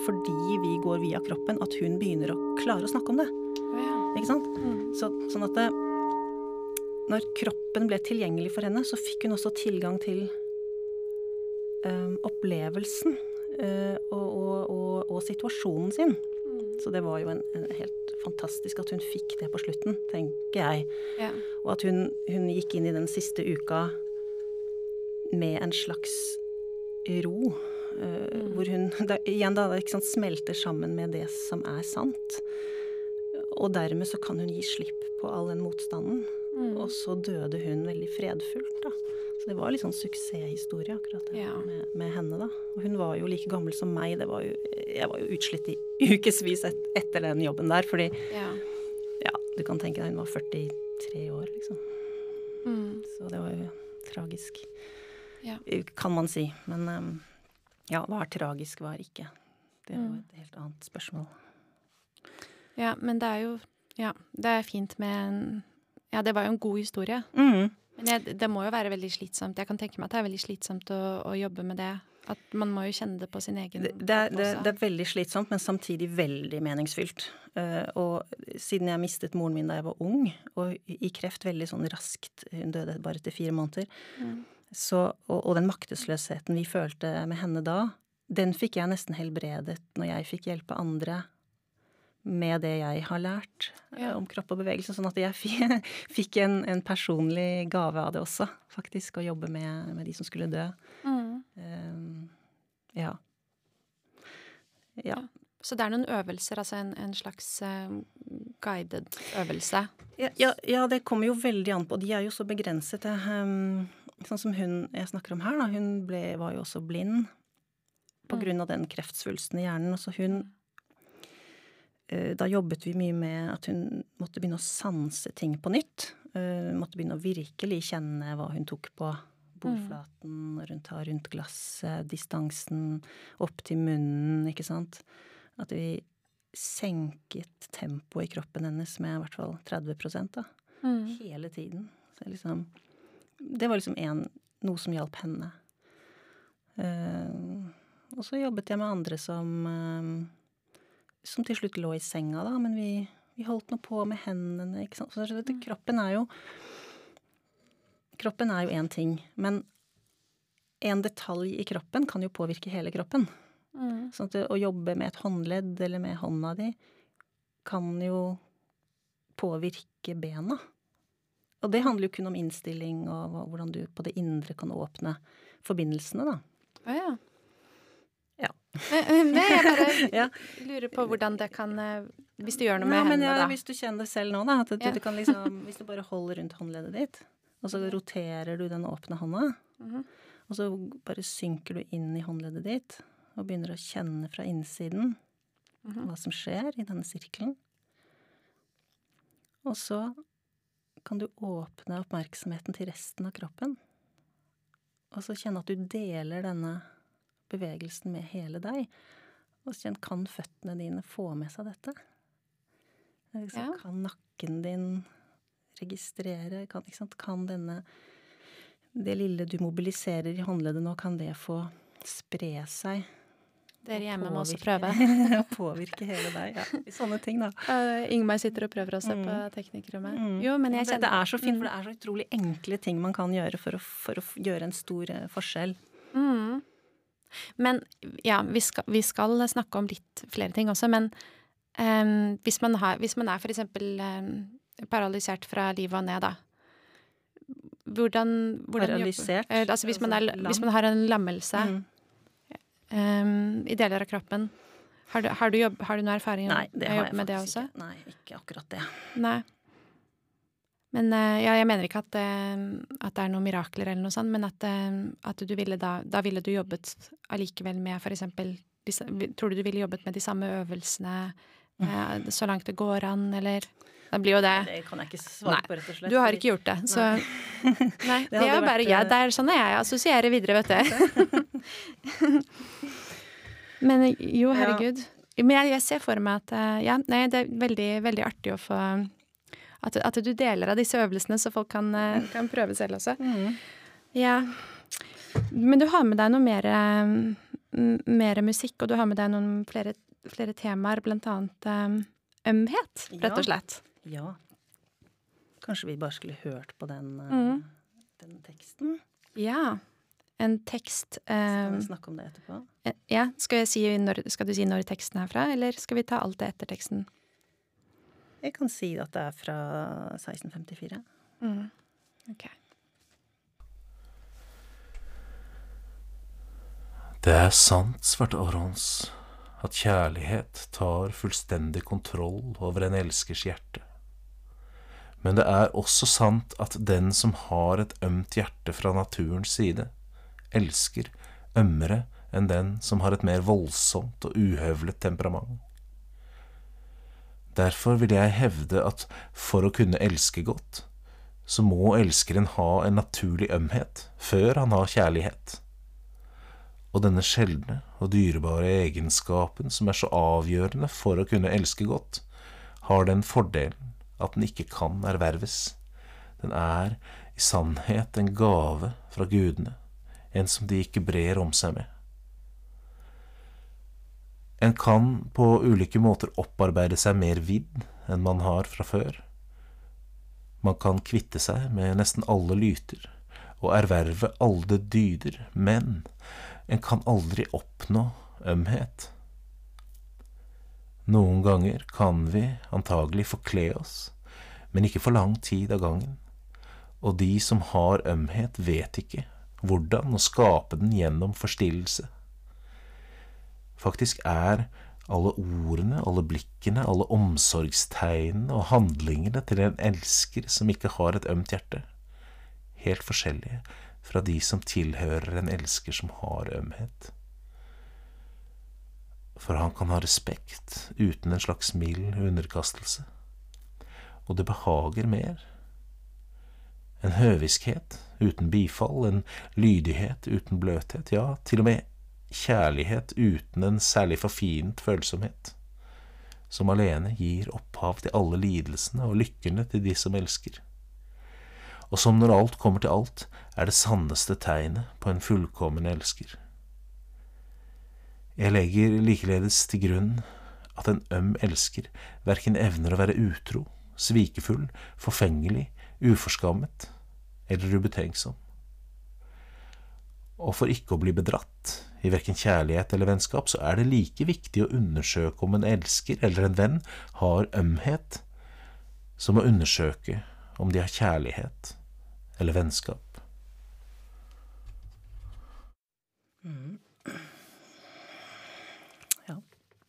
Speaker 2: fordi vi går via kroppen, at hun begynner å klare å snakke om det. Ikke sant? Mm. Så, sånn at det, når kroppen ble tilgjengelig for henne, så fikk hun også tilgang til opplevelsen og, og, og, og, situasjonen sin. Mm. Så det var jo en, en helt fantastisk at hun fikk det på slutten, tenker jeg.
Speaker 1: Ja.
Speaker 2: Og at hun, hun gikk inn i den siste uka med en slags ro. Uh, hvor hun da, igjen da ikke sant, smelter sammen med det som er sant. Og dermed så kan hun gi slipp på all den motstanden. Mm. Og så døde hun veldig fredfullt, da. Så det var litt sånn suksesshistorie akkurat det,
Speaker 1: ja.
Speaker 2: med, med, henne, da. Og hun var jo like gammel som meg. Var jo, jeg var jo utslitt i ukevis et, etter den jobben der, fordi
Speaker 1: ja.
Speaker 2: ja. du kan tenke deg hun var 43 år, liksom.
Speaker 1: Mm.
Speaker 2: Så det var jo tragisk.
Speaker 1: Ja.
Speaker 2: Kan man si. Men um, ja, hva er tragisk, hva er ikke? Det er jo mm. et helt annet spørsmål.
Speaker 1: Ja, men det er jo Ja, det er fint med en Ja, det var jo en god historie.
Speaker 2: Mm.
Speaker 1: Men jeg, det må jo være veldig slitsomt. Jeg kan tenke meg at det er veldig slitsomt å, å jobbe med det. At man må jo kjenne det på sin egen
Speaker 2: det, det, er, det, det, er veldig slitsomt, men samtidig veldig meningsfylt. Uh, og siden jeg mistet moren min da jeg var ung, og i kreft veldig sånn raskt Hun døde bare etter fire måneder.
Speaker 1: Mm.
Speaker 2: Så, og, og, den maktesløsheten vi følte med henne da, den fikk jeg nesten helbredet når jeg fikk hjelpe andre med det jeg har lært eh, ja. om kropp og bevegelse. Sånn at jeg fikk en, en, personlig gave av det også, faktisk. Å jobbe med, med de som skulle dø.
Speaker 1: Mm.
Speaker 2: Um, ja. ja.
Speaker 1: Så det er noen øvelser, altså en, en slags uh, guided øvelse?
Speaker 2: Ja, ja, ja, det kommer jo veldig an på. De er jo så begrenset. Um, sånn som hun jeg snakker om her, da. Hun ble, var jo også blind på mm. av den kreftsvulsten i hjernen. Så hun da jobbet vi mye med at hun måtte begynne å sanse ting på nytt. Hun eh, måtte begynne å virkelig kjenne hva hun tok på. Bordflaten, når hun tar rundt glasset, distansen opp til munnen, ikke sant. At vi senket tempoet i kroppen hennes med i hvert fall 30 da.
Speaker 1: Mm.
Speaker 2: Hele tiden. Liksom, det var liksom en, noe som hjalp henne. Uh, og så jobbet jeg med andre som uh, som til slutt lå i senga, da, men vi, vi holdt nå på med hendene, ikke sant. Så dette, mm. kroppen er jo Kroppen er jo én ting, men en detalj i kroppen kan jo påvirke hele kroppen.
Speaker 1: Mm.
Speaker 2: Sånn at å jobbe med et håndledd eller med hånda di kan jo påvirke bena. Og det handler jo kun om innstilling og hvordan du på det indre kan åpne forbindelsene, da.
Speaker 1: Ja, ja. Nei, jeg bare ja. lurer på hvordan det kan eh, Hvis du gjør noe med ja, hendene,
Speaker 2: ja, da. Hvis du kjenner det selv nå, da. At du, du kan liksom, hvis du bare holder rundt håndleddet ditt, og så roterer du den åpne hånda,
Speaker 1: mm -hmm.
Speaker 2: og så bare synker du inn i håndleddet ditt og begynner å kjenne fra innsiden
Speaker 1: mm -hmm.
Speaker 2: hva som skjer i denne sirkelen. Og så kan du åpne oppmerksomheten til resten av kroppen. Og så kjenne at du deler denne bevegelsen med hele deg. Og kjenn, kan føttene dine få med seg dette? Liksom, ja. Kan nakken din registrere? Kan, kan denne Det lille du mobiliserer i håndleddet nå, kan det få spre seg?
Speaker 1: Dere hjemme må også prøve.
Speaker 2: påvirke hele deg. Ja, sånne ting, da.
Speaker 1: Uh, Ingmar sitter og prøver å se mm. på teknikkrommet.
Speaker 2: Mm.
Speaker 1: Jo, men jeg
Speaker 2: kjenner det, er så fint, mm. for det er så utrolig enkle ting man kan gjøre for å, for å gjøre en stor uh, forskjell.
Speaker 1: Mm. Men ja, vi skal, vi skal, snakke om litt flere ting også, men um, hvis, man har, hvis man er for eksempel um, paralysert fra livet og ned, da. Hvordan, hvordan
Speaker 2: Paralysert?
Speaker 1: Jobber, altså hvis man, er, hvis man, har en lammelse mm. um, i deler av kroppen. Har du, har du, jobb, har du noe erfaring
Speaker 2: Nei, det har jeg
Speaker 1: med det
Speaker 2: også? Ikke. Nei, ikke akkurat det.
Speaker 1: Nei. Men eh, ja, jeg mener ikke at, eh, at, det er noen mirakler eller noe sånt, men at, eh, at du ville da, da ville du jobbet allikevel med for eksempel Tror du du ville jobbet med de samme øvelsene mm. så langt det går an, eller det blir jo det.
Speaker 2: Det kan jeg ikke svare på, rett og slett.
Speaker 1: Du har ikke gjort det, så Nei. nei det, det er bare vært... ja, Det er sånn jeg assosierer videre, vet du. men jo, herregud. Ja. Men jeg, jeg, ser for meg at Ja, nei, det er veldig, veldig artig å få at, at, du deler av disse øvelsene, så folk kan, eh, kan prøve selv også.
Speaker 2: Mm.
Speaker 1: Ja. Men du har med deg noe mer, mer musikk, og du har med deg noen flere, flere temaer, blant annet um, ømhet, rett og slett.
Speaker 2: Ja. Kanskje vi bare skulle hørt på den,
Speaker 1: mm.
Speaker 2: den teksten?
Speaker 1: Ja. en tekst
Speaker 2: Skal vi snakke om det etterpå?
Speaker 1: Ja. Skal, si når, skal, du si når teksten er fra, eller skal vi ta alt det etter teksten?
Speaker 2: Jeg kan si at det er fra 1654.
Speaker 1: Mm. Okay.
Speaker 3: Det er sant, svarte Orons, at kjærlighet tar fullstendig kontroll over en elskers hjerte. Men det er også sant at den som har et ømt hjerte fra naturens side, elsker ømmere enn den som har et mer voldsomt og uhøvlet temperament. Derfor vil jeg hevde at for å kunne elske godt, så må elskeren ha en naturlig ømhet før han har kjærlighet. Og denne sjeldne og dyrebare egenskapen som er så avgjørende for å kunne elske godt, har den fordelen at den ikke kan erverves. Den er i sannhet en gave fra gudene, en som de ikke brer om seg med. En kan på ulike måter opparbeide seg mer vidd enn man har fra før. Man kan kvitte seg med nesten alle lyter og erverve alle dyder, men en kan aldri oppnå ømhet. Noen ganger kan vi antagelig forkle oss, men ikke for lang tid av gangen, og de som har ømhet, vet ikke hvordan å skape den gjennom forstillelse. Faktisk er alle ordene, alle blikkene, alle omsorgstegnene og handlingene til en elsker som ikke har et ømt hjerte, helt forskjellige fra de som tilhører en elsker som har ømhet. For han kan ha respekt uten en slags mild underkastelse, og det behager mer. En høviskhet uten bifall, en lydighet uten bløthet, ja, til og med kjærlighet uten en særlig forfint følsomhet, som alene gir opphav til alle lidelsene og lykkene til de som elsker, og som når alt kommer til alt, er det sanneste tegnet på en fullkommen elsker. Jeg legger likeledes til grunn at en øm elsker verken evner å være utro, svikefull, forfengelig, uforskammet eller ubetenksom. Og for ikke å bli bedratt i verken kjærlighet eller vennskap, så er det like viktig å undersøke om en elsker eller en venn har ømhet, som å undersøke om de har kjærlighet eller vennskap.
Speaker 2: Mm. Ja.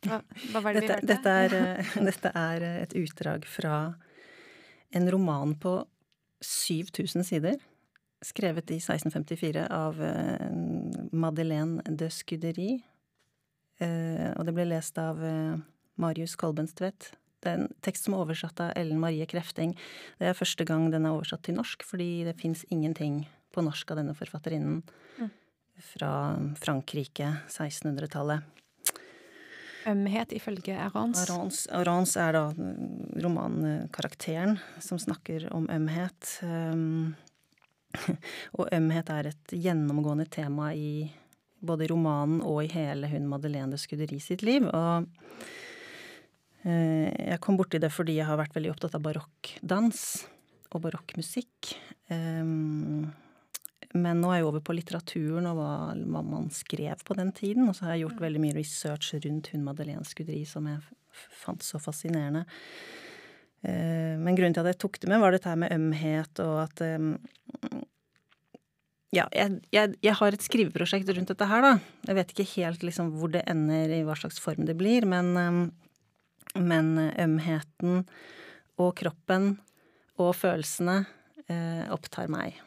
Speaker 1: Hva, hva var det
Speaker 2: dette,
Speaker 1: vi hørte?
Speaker 2: dette, er, eh, dette er et utdrag fra en roman på 7000 sider skrevet i 1654 av eh, Madeleine de Scudery. Eh, og det ble lest av eh, Marius Kolbenstvedt. Det er en tekst som er oversatt av Ellen Marie Krefting. Det er første gang den er oversatt til norsk, fordi det fins ingenting på norsk av denne forfatterinnen
Speaker 1: Mm.
Speaker 2: fra Frankrike, 1600-tallet.
Speaker 1: Ømhet ifølge Arons.
Speaker 2: Arons, Arons er da mm, romankarakteren som snakker om ømhet. Um, og ømhet er et gjennomgående tema i både romanen og i hele hun Madeleine de Scuderi sitt liv. Og eh, jeg kom borti det fordi jeg har vært veldig opptatt av barokkdans og barokkmusikk. Um, men nå er jeg over på litteraturen og hva, hva, man skrev på den tiden. Og så har jeg gjort veldig mye research rundt hun Madeleine Scuderi som jeg fant så fascinerende. Men grunnen til at jeg tok det med, var dette her med ømhet og at Ja, jeg, jeg, jeg har et skriveprosjekt rundt dette her, da. Jeg vet ikke helt liksom hvor det ender, i hva slags form det blir, men, men ømheten og kroppen og følelsene opptar meg.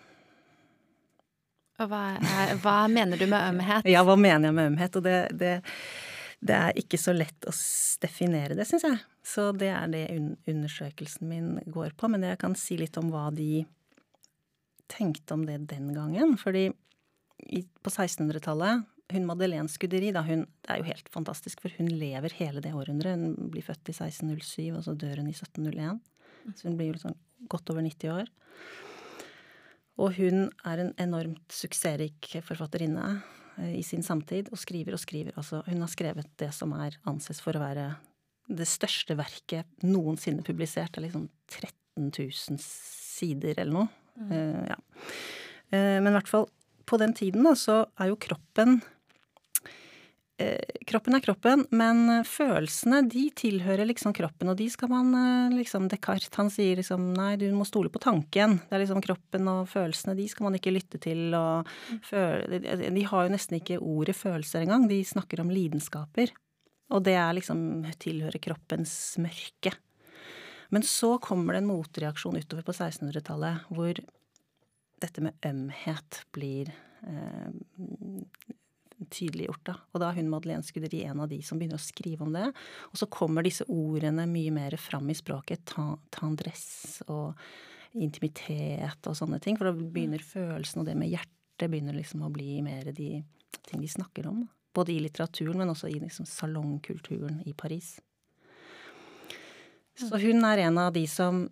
Speaker 1: Og hva, er, hva, mener du med ømhet?
Speaker 2: Ja, hva mener jeg med ømhet? Og det, det, det er ikke så lett å definere det, syns jeg. Så det er det undersøkelsen min går på. Men jeg kan si litt om hva de tenkte om det den gangen. Fordi på 1600-tallet hun Madeleine Scuderi, da hun Det er jo helt fantastisk, for hun lever hele det århundret. Hun blir født i 1607, og så dør hun i 1701. Så hun blir jo liksom godt over 90 år. Og hun er en enormt suksessrik forfatterinne i sin samtid, og skriver og skriver. Altså, hun har skrevet det som er anses for å være det største verket noensinne publisert. Det er liksom 13 000 sider eller noe. Mm. Uh, ja. uh, men i hvert fall på den tiden da, så er jo kroppen Kroppen er kroppen, men følelsene de tilhører liksom kroppen, og de skal man liksom Descartes han sier liksom nei, du må stole på tanken. Det er liksom kroppen og følelsene, de skal man ikke lytte til og føle De har jo nesten ikke ordet følelser engang, de snakker om lidenskaper. Og det er liksom tilhører kroppens mørke. Men så kommer det en motreaksjon utover på 1600-tallet hvor dette med ømhet blir eh, tydeliggjort. Da. Og da er hun Madeleine Skuderi en av de som begynner å skrive om det. Og så kommer disse ordene mye mer fram i språket. Tendresse og intimitet og sånne ting. For da begynner følelsen og det med hjertet begynner liksom å bli mer de ting de snakker om. Både i litteraturen, men også i liksom salongkulturen i Paris. Så hun er en av de som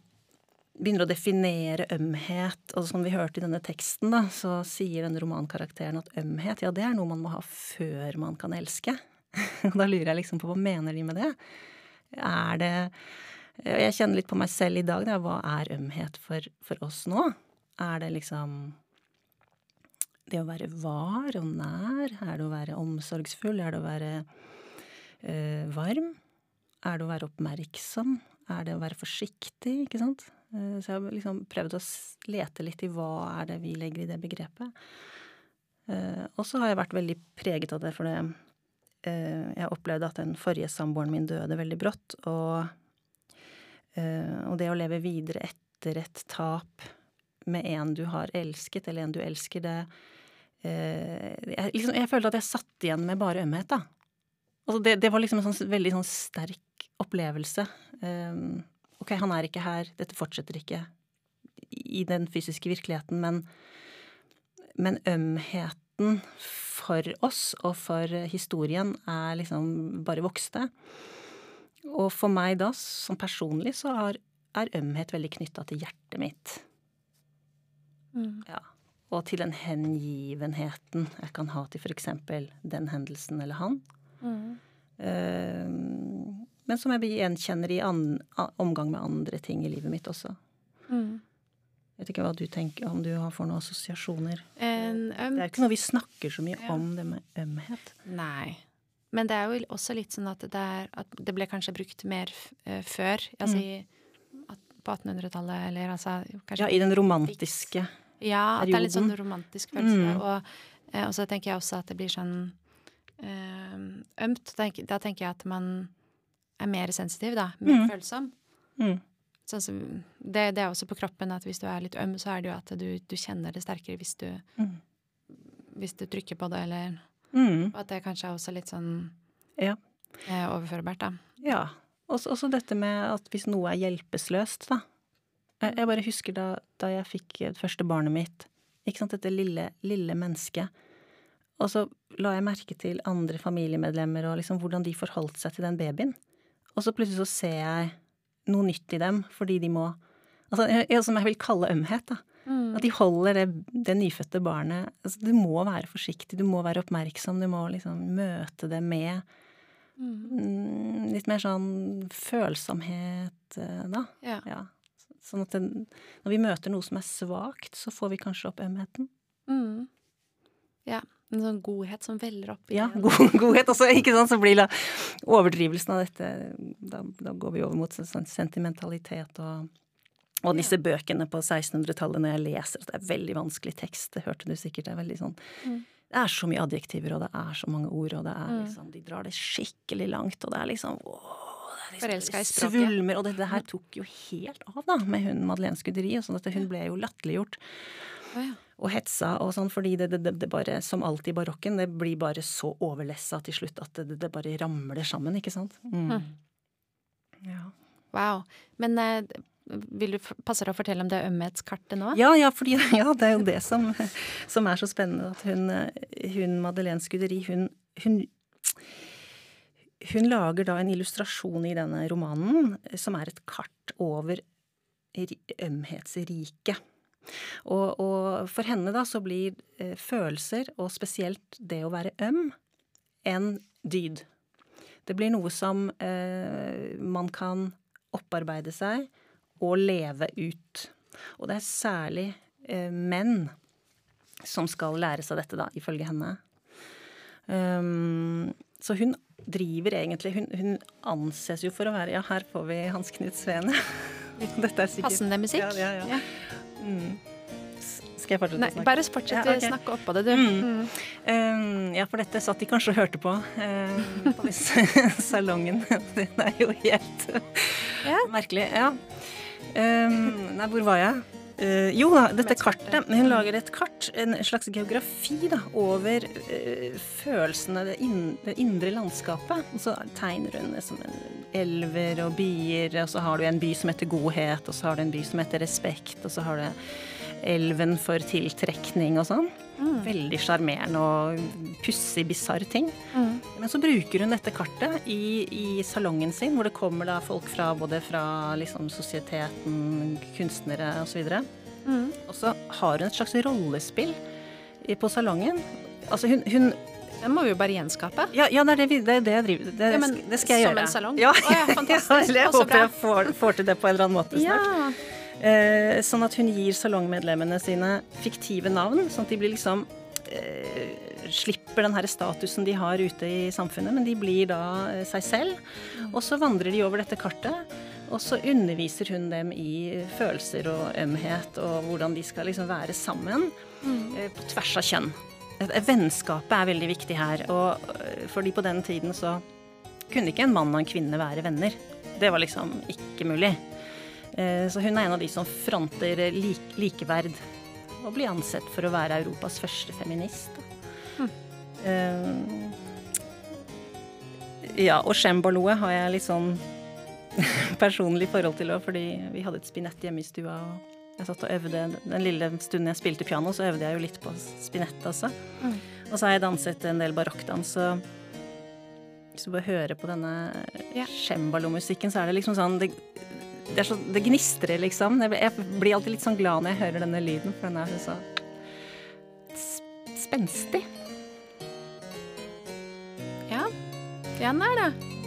Speaker 2: begynner å definere ømhet. Og som vi hørte i denne teksten, da, så sier denne romankarakteren at ømhet, ja, det er noe man må ha før man kan elske. Og da lurer jeg liksom på hva mener de med det? Er det Jeg kjenner litt på meg selv i dag, da. Hva er ømhet for, for oss nå? Er det liksom det å være var og nær? Er det å være omsorgsfull? Er det å være øh, varm? Er det å være oppmerksom? Er det å være forsiktig? Ikke sant? Eh, så jeg har liksom prøvd å lete litt i hva er det vi legger i det begrepet. Eh, og så har jeg vært veldig preget av det, for det eh, jeg opplevde at den forrige samboeren min døde veldig brått. Og, og det å leve videre etter et tap med en du har elsket, eller en du elsker, det jeg, liksom, jeg følte at jeg satt igjen med bare ømhet, da. Altså det, det, var liksom en sånn veldig sånn sterk opplevelse. Um, ok, han er ikke her, dette fortsetter ikke i den fysiske virkeligheten, men, men ømheten for oss og for historien er liksom bare vokste. Og for meg da, som personlig, så er, er ømhet veldig knytta til hjertet mitt. Mm. Ja. Og til den hengivenheten jeg kan ha til f.eks. den hendelsen eller han. Mm. Uh, men som jeg gjenkjenner i omgang med andre ting i livet mitt også. Mm. Jeg vet ikke hva du tenker, om du får noen assosiasjoner. En, um, det er ikke noe vi snakker så mye ja. om, det med ømhet.
Speaker 1: Nei. Men det er jo også litt sånn at det, er, at det ble kanskje brukt mer uh, før. Altså mm. at, på 1800-tallet, eller altså
Speaker 2: kanskje Ja, i den romantiske
Speaker 1: ja. At det er litt sånn romantisk følelse. Mm. Og, uh, og, så tenker jeg også at det blir sånn uh, ømt. Da, da tenker jeg at man er mer sensitiv, da. Mer mm. følsom. Mm. Sånn som, det, det, er også på kroppen at hvis du er litt øm, så er det jo at du, du kjenner det sterkere hvis du, mm. hvis du trykker på det, eller mm. Og at det kanskje er også litt sånn ja. eh, overførbart, da.
Speaker 2: Ja. Også, også, dette med at hvis noe er hjelpeløst, da. Jeg, jeg bare husker da, da, jeg fikk det første barnet mitt. Ikke sant, dette lille, lille mennesket. Og så la jeg merke til andre familiemedlemmer og liksom hvordan de forholdt seg til den babyen. Og så plutselig så ser jeg noe nytt i dem fordi de må Altså som jeg vil kalle ømhet, da. Mm. At de holder det, det nyfødte barnet altså, Du må være forsiktig, du må være oppmerksom, du må liksom møte det med mm. mm litt mer sånn følsomhet, eh, da. Ja. ja. Sånn at den, når vi møter noe som er svakt, så får vi kanskje opp ømheten. Mm.
Speaker 1: Ja. En sånn godhet som veller opp.
Speaker 2: Ja, god, godhet også, ikke sant. Så blir det overdrivelsen av dette Da, da går vi over mot sånn sentimentalitet og og disse ja. bøkene på 1600-tallet når jeg leser, det er veldig vanskelig tekst, det hørte du sikkert, det er veldig sånn mm. Det er så mye adjektiver, og det er så mange ord, og det er mm. liksom De drar det skikkelig langt, og det er liksom åh,
Speaker 1: liksom, i
Speaker 2: språket. Svulmer, og dette her tok jo helt av, da, med hun Madeleine Skuderi, og sånn at hun ble jo latterliggjort. Oh, ja og hetsa og sånn, fordi det, det, det, bare, som alltid i barokken, det blir bare så overlessa til slutt at det, det bare ramler sammen, ikke sant. Mm. Hm.
Speaker 1: Ja. Wow. Men eh, vil du passe deg å fortelle om det ømhetskartet nå?
Speaker 2: Ja, ja, fordi, ja, det er jo det som, som er så spennende. At hun, hun Madeleine Skuderi, hun, hun hun lager da en illustrasjon i denne romanen som er et kart over ømhetsriket. Og, og, for henne da så blir eh, følelser, og spesielt det å være øm, en dyd. Det blir noe som eh, man kan opparbeide seg og leve ut. Og det er særlig eh, menn som skal lære seg dette, da, ifølge henne. Um, så hun driver egentlig hun, hun, anses jo for å være Ja, her får vi Hans Knut Sveen.
Speaker 1: Dette er sikkert Passende musikk.
Speaker 2: Ja, ja, ja. Mm. Skal jeg fortsette
Speaker 1: Nei,
Speaker 2: å snakke?
Speaker 1: Bare fortsett å okay. snakke oppå det, du.
Speaker 2: Mm. Mm. Um, ja, for dette satt de kanskje og hørte på uh, på salongen. Det er jo helt merkelig. Ja. Um, nei, hvor var jeg? Uh, jo da, dette kartet. Hun lager et kart, en slags geografi, da, over uh, følelsene, det, in, det, indre landskapet. Og så tegner hun det som en elver og byer, og så har du en by som heter godhet, og så har du en by som heter respekt, og så har du elven for tiltrekning og sånn. Mm. Veldig sjarmerende og pussig, bisarr ting. Mm. Men så bruker hun dette kartet i, i, salongen sin, hvor det kommer da folk fra både fra liksom sosieteten, kunstnere osv. Og, så mm. og så har hun et slags rollespill på salongen. Altså hun, hun
Speaker 1: det må vi jo bare gjenskape.
Speaker 2: Ja, ja det, er det, det, det jeg driver det, ja, det, skal jeg
Speaker 1: som
Speaker 2: gjøre.
Speaker 1: Som en salong?
Speaker 2: Ja,
Speaker 1: oh, ja fantastisk.
Speaker 2: jeg håper jeg får, får, til det på en eller annen måte snart. Eh, sånn at hun gir salongmedlemmene sine fiktive navn, sånn at de blir liksom eh, Slipper den her statusen de har ute i samfunnet, men de blir da eh, seg selv. Og så vandrer de over dette kartet. Og så underviser hun dem i følelser og ømhet, og hvordan de skal liksom være sammen mm. eh, på tvers av kjønn. Vennskapet er veldig viktig her. Og eh, fordi på den tiden så kunne ikke en mann og en kvinne være venner. Det var liksom ikke mulig. Eh, så hun er en av de som fronter lik likeverd, og blir ansett for å være Europas første feminist. Mm. Ja, og cembaloet har jeg litt sånn personlig forhold til òg, fordi vi hadde et spinett hjemme i stua. og jeg satt og øvde Den lille stunden jeg spilte piano, så øvde jeg jo litt på spinett også. Mm. Og så har jeg danset en del barokkdans. Og hvis du bare hører på denne ja. cembalo-musikken, så er det liksom sånn det, det, det gnistrer, liksom. Jeg blir alltid litt sånn glad når jeg hører denne lyden, for den er så spenstig.
Speaker 1: Ja, den er det.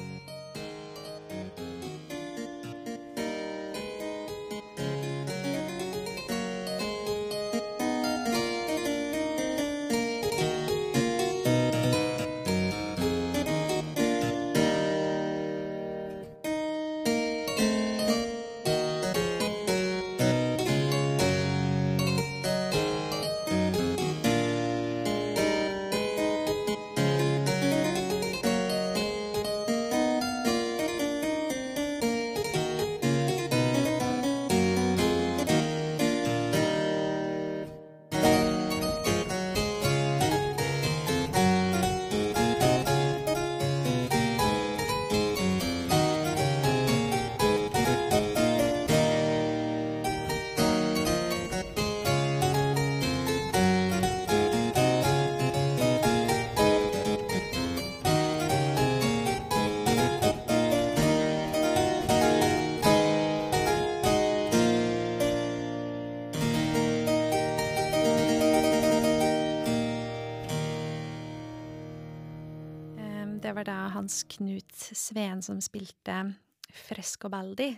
Speaker 1: Hans Knut Sveen som spilte Frescobaldi.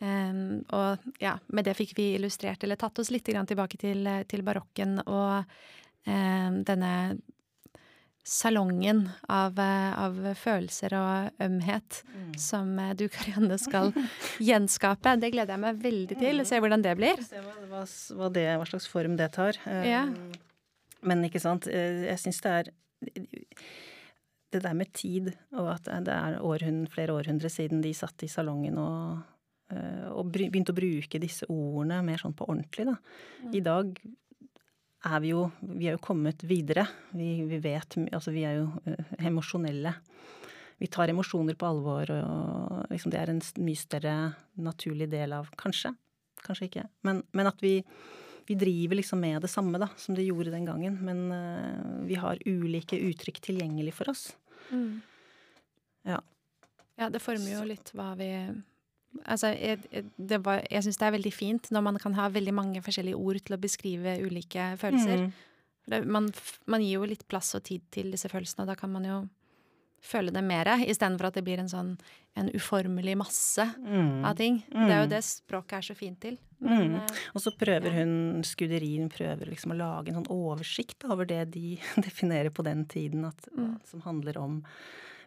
Speaker 1: Um, og ja, med det fikk vi illustrert, eller tatt oss litt tilbake til, til barokken og um, denne salongen av, av, følelser og ømhet mm. som eh, du, Karianne, skal gjenskape. Det gleder jeg meg veldig til. å Se hvordan det blir.
Speaker 2: Se hva, hva, det, hva slags form det tar. Ja. Men ikke sant, eh, jeg syns det er det der med tid, og at det er århund, flere århundre siden de satt i salongen og, eh, og begynte å bruke disse ordene mer sånn på ordentlig, da. I dag er vi jo Vi er jo kommet videre. Vi, vi vet Altså, vi er jo uh, emosjonelle. Vi tar emosjoner på alvor, og liksom det er en mye større naturlig del av Kanskje. Kanskje ikke. Men, men at vi vi driver liksom med det samme da, som det gjorde den gangen, men uh, vi har ulike uttrykk tilgjengelig for oss. Mm. Ja.
Speaker 1: Ja, det former jo litt hva vi Altså, jeg, det var, jeg syns det er veldig fint når man kan ha veldig mange forskjellige ord til å beskrive ulike følelser. Mm. Det, man, man, gir jo litt plass og tid til disse følelsene, og da kan man jo føle det mer, istedenfor at det blir en sånn en uformelig masse
Speaker 2: Mm.
Speaker 1: av ting. Det er jo det språket er så fint til. Men, mm.
Speaker 2: Og så prøver hun, Skuderien prøver liksom å lage en sånn oversikt over det de definerer på den tiden, at, som handler om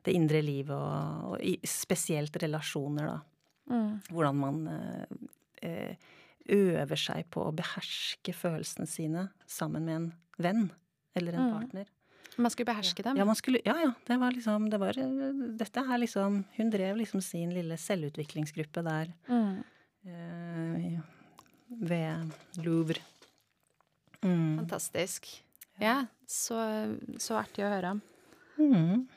Speaker 2: det indre livet og, og i, spesielt relasjoner, da.
Speaker 1: mm,
Speaker 2: Hvordan man eh, eh, øver seg på å beherske følelsene sine sammen med en venn eller en
Speaker 1: Mm.
Speaker 2: partner.
Speaker 1: Man skulle beherske dem.
Speaker 2: Ja, man skulle, ja, ja. Det var liksom det var, Dette er liksom Hun drev liksom sin lille selvutviklingsgruppe der
Speaker 1: Mm,
Speaker 2: eh, ved Louvre. Mm.
Speaker 1: fantastisk. Ja, så, så artig å høre om.
Speaker 2: Mm.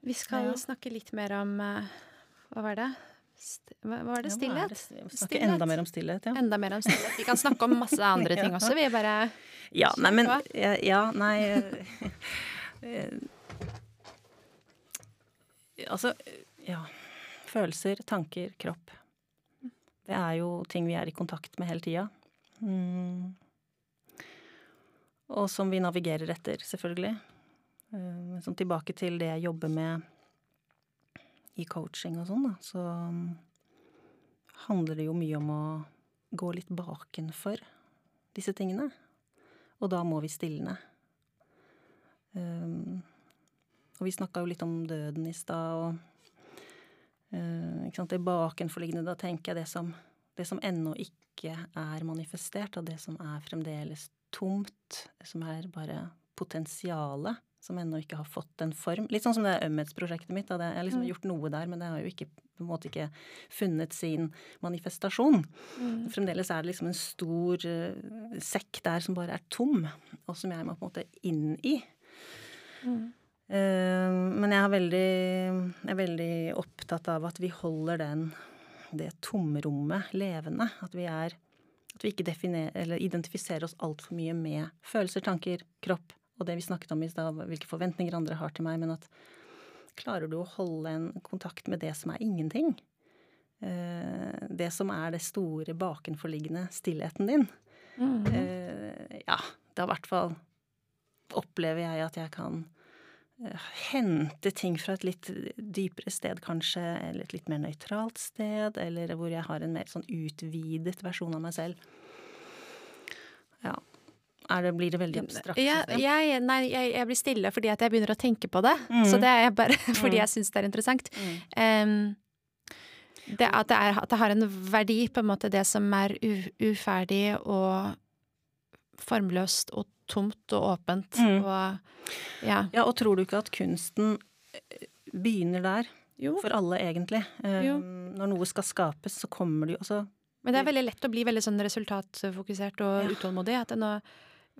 Speaker 1: Vi skal
Speaker 2: Ja.
Speaker 1: snakke litt mer om eh, Hva var det? Hva var det?
Speaker 2: Ja, hva er
Speaker 1: Stillhet?
Speaker 2: det? Vi snakker
Speaker 1: Stillhet.
Speaker 2: enda mer om stillhet, ja.
Speaker 1: Enda mer om stillhet. Vi kan snakke om masse andre ting også, vi bare
Speaker 2: Ja, nei, men Ja, nei Altså, ja. Følelser, tanker, kropp. Det er jo ting vi er i kontakt med hele tida. Mm. Og som vi navigerer etter, selvfølgelig. Eh, Sånn tilbake til det jeg jobber med i coaching og sånn, da, så mm, handler det jo mye om å gå litt bakenfor disse tingene. Og da må vi stilne. Um, og vi snakka jo litt om døden i stad, og uh, ikke sant, det bakenforliggende, da tenker jeg det som, det som ennå ikke er manifestert, og det som er fremdeles tomt, det som er bare potensialet, som ennå ikke har fått en form. Litt sånn som det ømhetsprosjektet mitt. Jeg har liksom gjort noe der, men det har jo ikke, på en måte ikke funnet sin manifestasjon. Fremdeles er det liksom en stor uh, sekk der som bare er tom, og som jeg må på en måte inn i. Eh, men jeg er, veldig, jeg er veldig opptatt av at vi holder den, det tomrommet levende. At vi er at vi ikke eller identifiserer oss altfor mye med følelser, tanker, kropp og det vi snakket om i stad, hvilke forventninger andre har til meg, men at klarer du å holde en kontakt med det som er ingenting? Eh, det som er det store bakenforliggende stillheten din? Eh, ja, da i hvert fall opplever jeg at jeg kan eh, hente ting fra et litt dypere sted, kanskje, eller et litt mer nøytralt sted, eller hvor jeg har en mer sånn utvidet versjon av meg selv. Ja. Er det, blir det veldig abstrakt?
Speaker 1: Ja,
Speaker 2: jeg?
Speaker 1: jeg, nei, jeg, jeg blir stille fordi at jeg begynner å tenke på det.
Speaker 2: Mm.
Speaker 1: Så det er bare fordi jeg syns det er interessant. Em, det, at, det er, at det har en verdi, på en måte, det som er u, uferdig og formløst og tomt og åpent
Speaker 2: Mm.
Speaker 1: og Ja.
Speaker 2: Ja, og tror du ikke at kunsten eh, begynner der?
Speaker 1: Jo.
Speaker 2: For alle, egentlig. Um,
Speaker 1: Jo.
Speaker 2: Når noe skal skapes, så kommer det jo altså
Speaker 1: Men det er veldig lett å bli veldig sånn resultatfokusert og
Speaker 2: Ja.
Speaker 1: utålmodig. At det nå,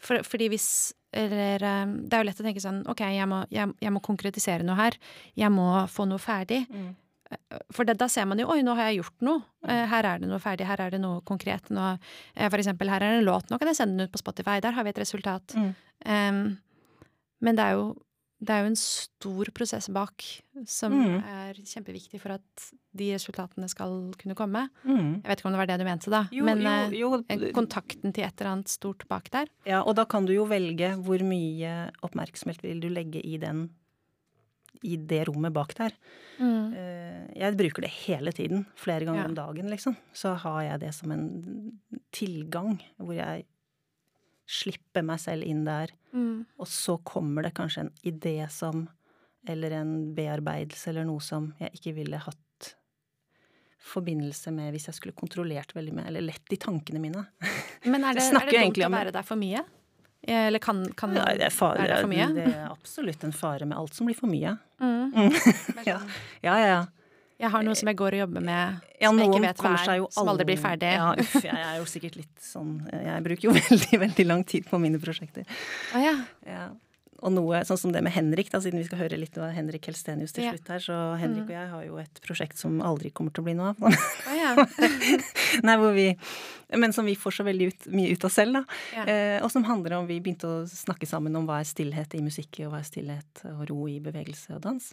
Speaker 1: for, fordi hvis Eller eh, det er jo lett å tenke sånn OK, jeg må, jeg, jeg må konkretisere noe her. Jeg må få noe ferdig. For det, da ser man jo oi, nå har jeg gjort noe. Eh, Her er det noe ferdig, her er det noe konkret. Nå, eh, for eksempel, her er det en låt, nå kan jeg sende den ut på Spotify. Der har vi et resultat.
Speaker 2: Mm.
Speaker 1: Um, men det er, jo, det er jo en stor prosess bak som
Speaker 2: Mm.
Speaker 1: er kjempeviktig for at de resultatene skal kunne komme.
Speaker 2: Mm.
Speaker 1: Jeg vet ikke om det var det du mente, da.
Speaker 2: Jo,
Speaker 1: men
Speaker 2: jo,
Speaker 1: eh,
Speaker 2: jo,
Speaker 1: kontakten til et eller annet stort bak der.
Speaker 2: Ja, og da kan du jo velge hvor mye oppmerksomhet vil du legge i den i det rommet bak der. Mm. Jeg bruker det hele tiden. Flere ganger
Speaker 1: Ja.
Speaker 2: om dagen, liksom. Så har jeg det som en tilgang hvor jeg slipper meg selv inn der.
Speaker 1: Mm.
Speaker 2: Og så kommer det kanskje en idé som Eller en bearbeidelse eller noe som jeg ikke ville hatt forbindelse med hvis jeg skulle kontrollert veldig med, eller lett i tankene mine.
Speaker 1: Men er det, er det dumt å være der for mye? Eller kan, kan
Speaker 2: Nei, det er, fare,
Speaker 1: er det for mye?
Speaker 2: det er absolutt en fare med alt som blir for mye.
Speaker 1: Mm.
Speaker 2: Ja, ja, ja.
Speaker 1: Jeg har noe som jeg går og jobber med,
Speaker 2: Ja,
Speaker 1: som jeg ikke vet hva er, som aldri blir ferdig.
Speaker 2: Ja, uff, jeg er jo sikkert litt sånn Jeg bruker jo veldig, veldig lang tid på mine prosjekter.
Speaker 1: Ah, ja.
Speaker 2: Ja. Og noe sånn som det med Henrik, da, siden vi skal høre litt av Henrik Helstenius til slutt her. Så Henrik og jeg har jo et prosjekt som aldri kommer til å bli noe av.
Speaker 1: Ah, ja.
Speaker 2: Nei, hvor vi, men som vi får så veldig ut, mye ut av selv, da.
Speaker 1: Ja.
Speaker 2: Eh, og som handler om Vi begynte å snakke sammen om hva er stillhet i musikk, og hva er stillhet og ro i bevegelse og dans.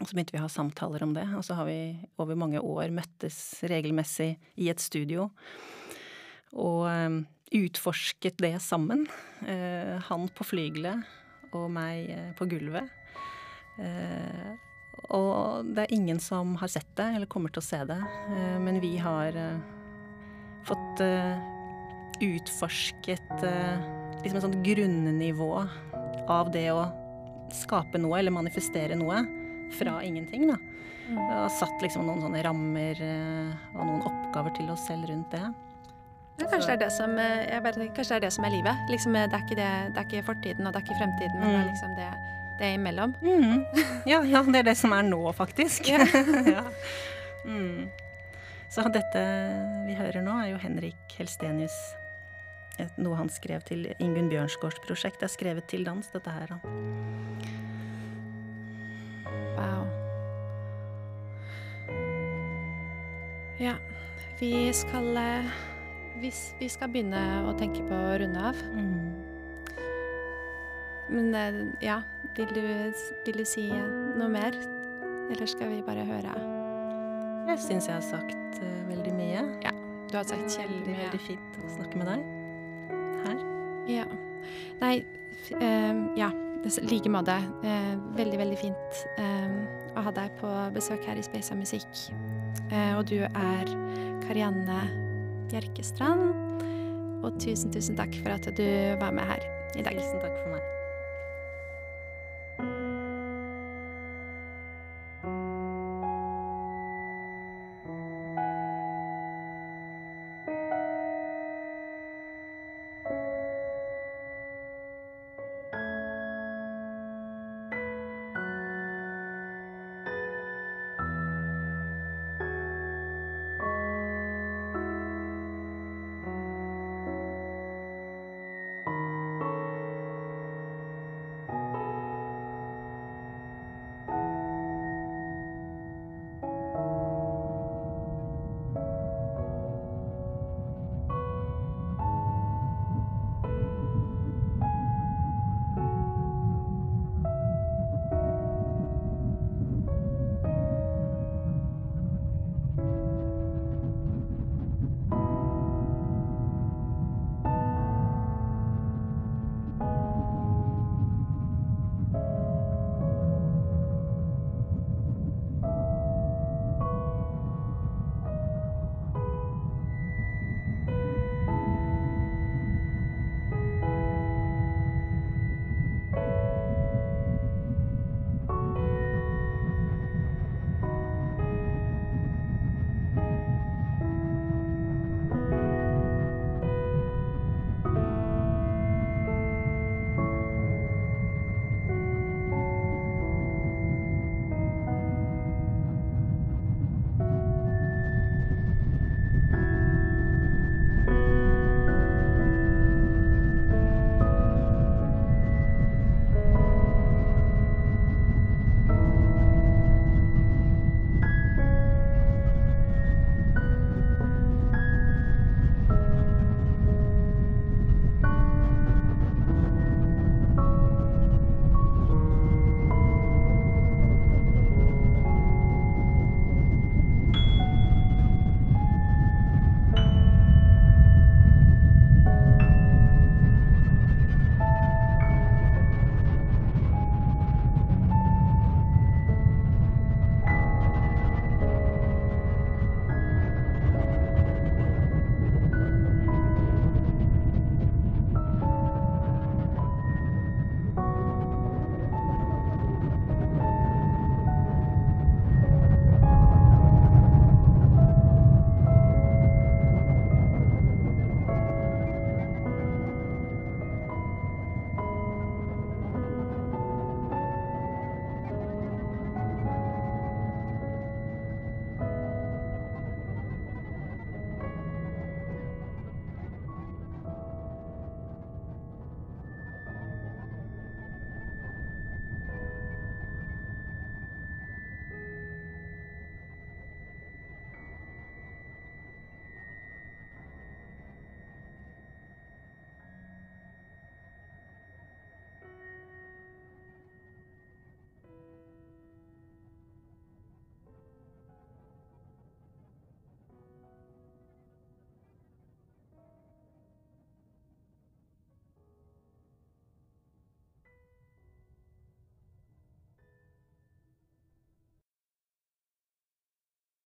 Speaker 2: Og så begynte vi å ha samtaler om det, og så har vi over mange år møttes regelmessig i et studio. Og eh, utforsket det sammen. Eh, han på flygelet og meg eh, på gulvet. Eh, og det er ingen som har sett det, eller kommer til å se det. Men vi har fått utforsket liksom et sånt grunnivå av det å skape noe, eller manifestere noe, fra ingenting, da. Og satt liksom noen sånne rammer eh, og noen oppgaver til oss selv rundt det.
Speaker 1: Ja, kanskje, det er det som, eh, bare, kanskje det er det som er livet. Liksom, eh, det, er ikke det, det er ikke fortiden og det er ikke fremtiden, men det er
Speaker 2: Mm.
Speaker 1: liksom det, det er imellom.
Speaker 2: Mm. Ja, ja, det er det som er nå, faktisk.
Speaker 1: Ja.
Speaker 2: ja. mm. Så dette vi hører nå, er jo Henrik Helstenius. Noe han skrev til Ingunn Bjørnsgårds prosjekt. Det er skrevet til dans, dette her.
Speaker 1: Wow. Ja, vi skal eh, vi, skal begynne å tenke på å runde av. Men eh, ja, vil du, vil du si eh, noe mer? Eller skal vi bare høre?
Speaker 2: Jeg syns jeg har sagt uh, veldig mye.
Speaker 1: Du har sagt
Speaker 2: Veldig,
Speaker 1: mye.
Speaker 2: veldig fint å snakke med deg her.
Speaker 1: Ja. Nei, eh, ja. I like måte. Eh, veldig, veldig fint eh, å ha deg på besøk her i of musikk. Eh, og du er Karianne Bjerkestrand. Og tusen, tusen takk for at du var med her i dag.
Speaker 2: Tusen takk for meg.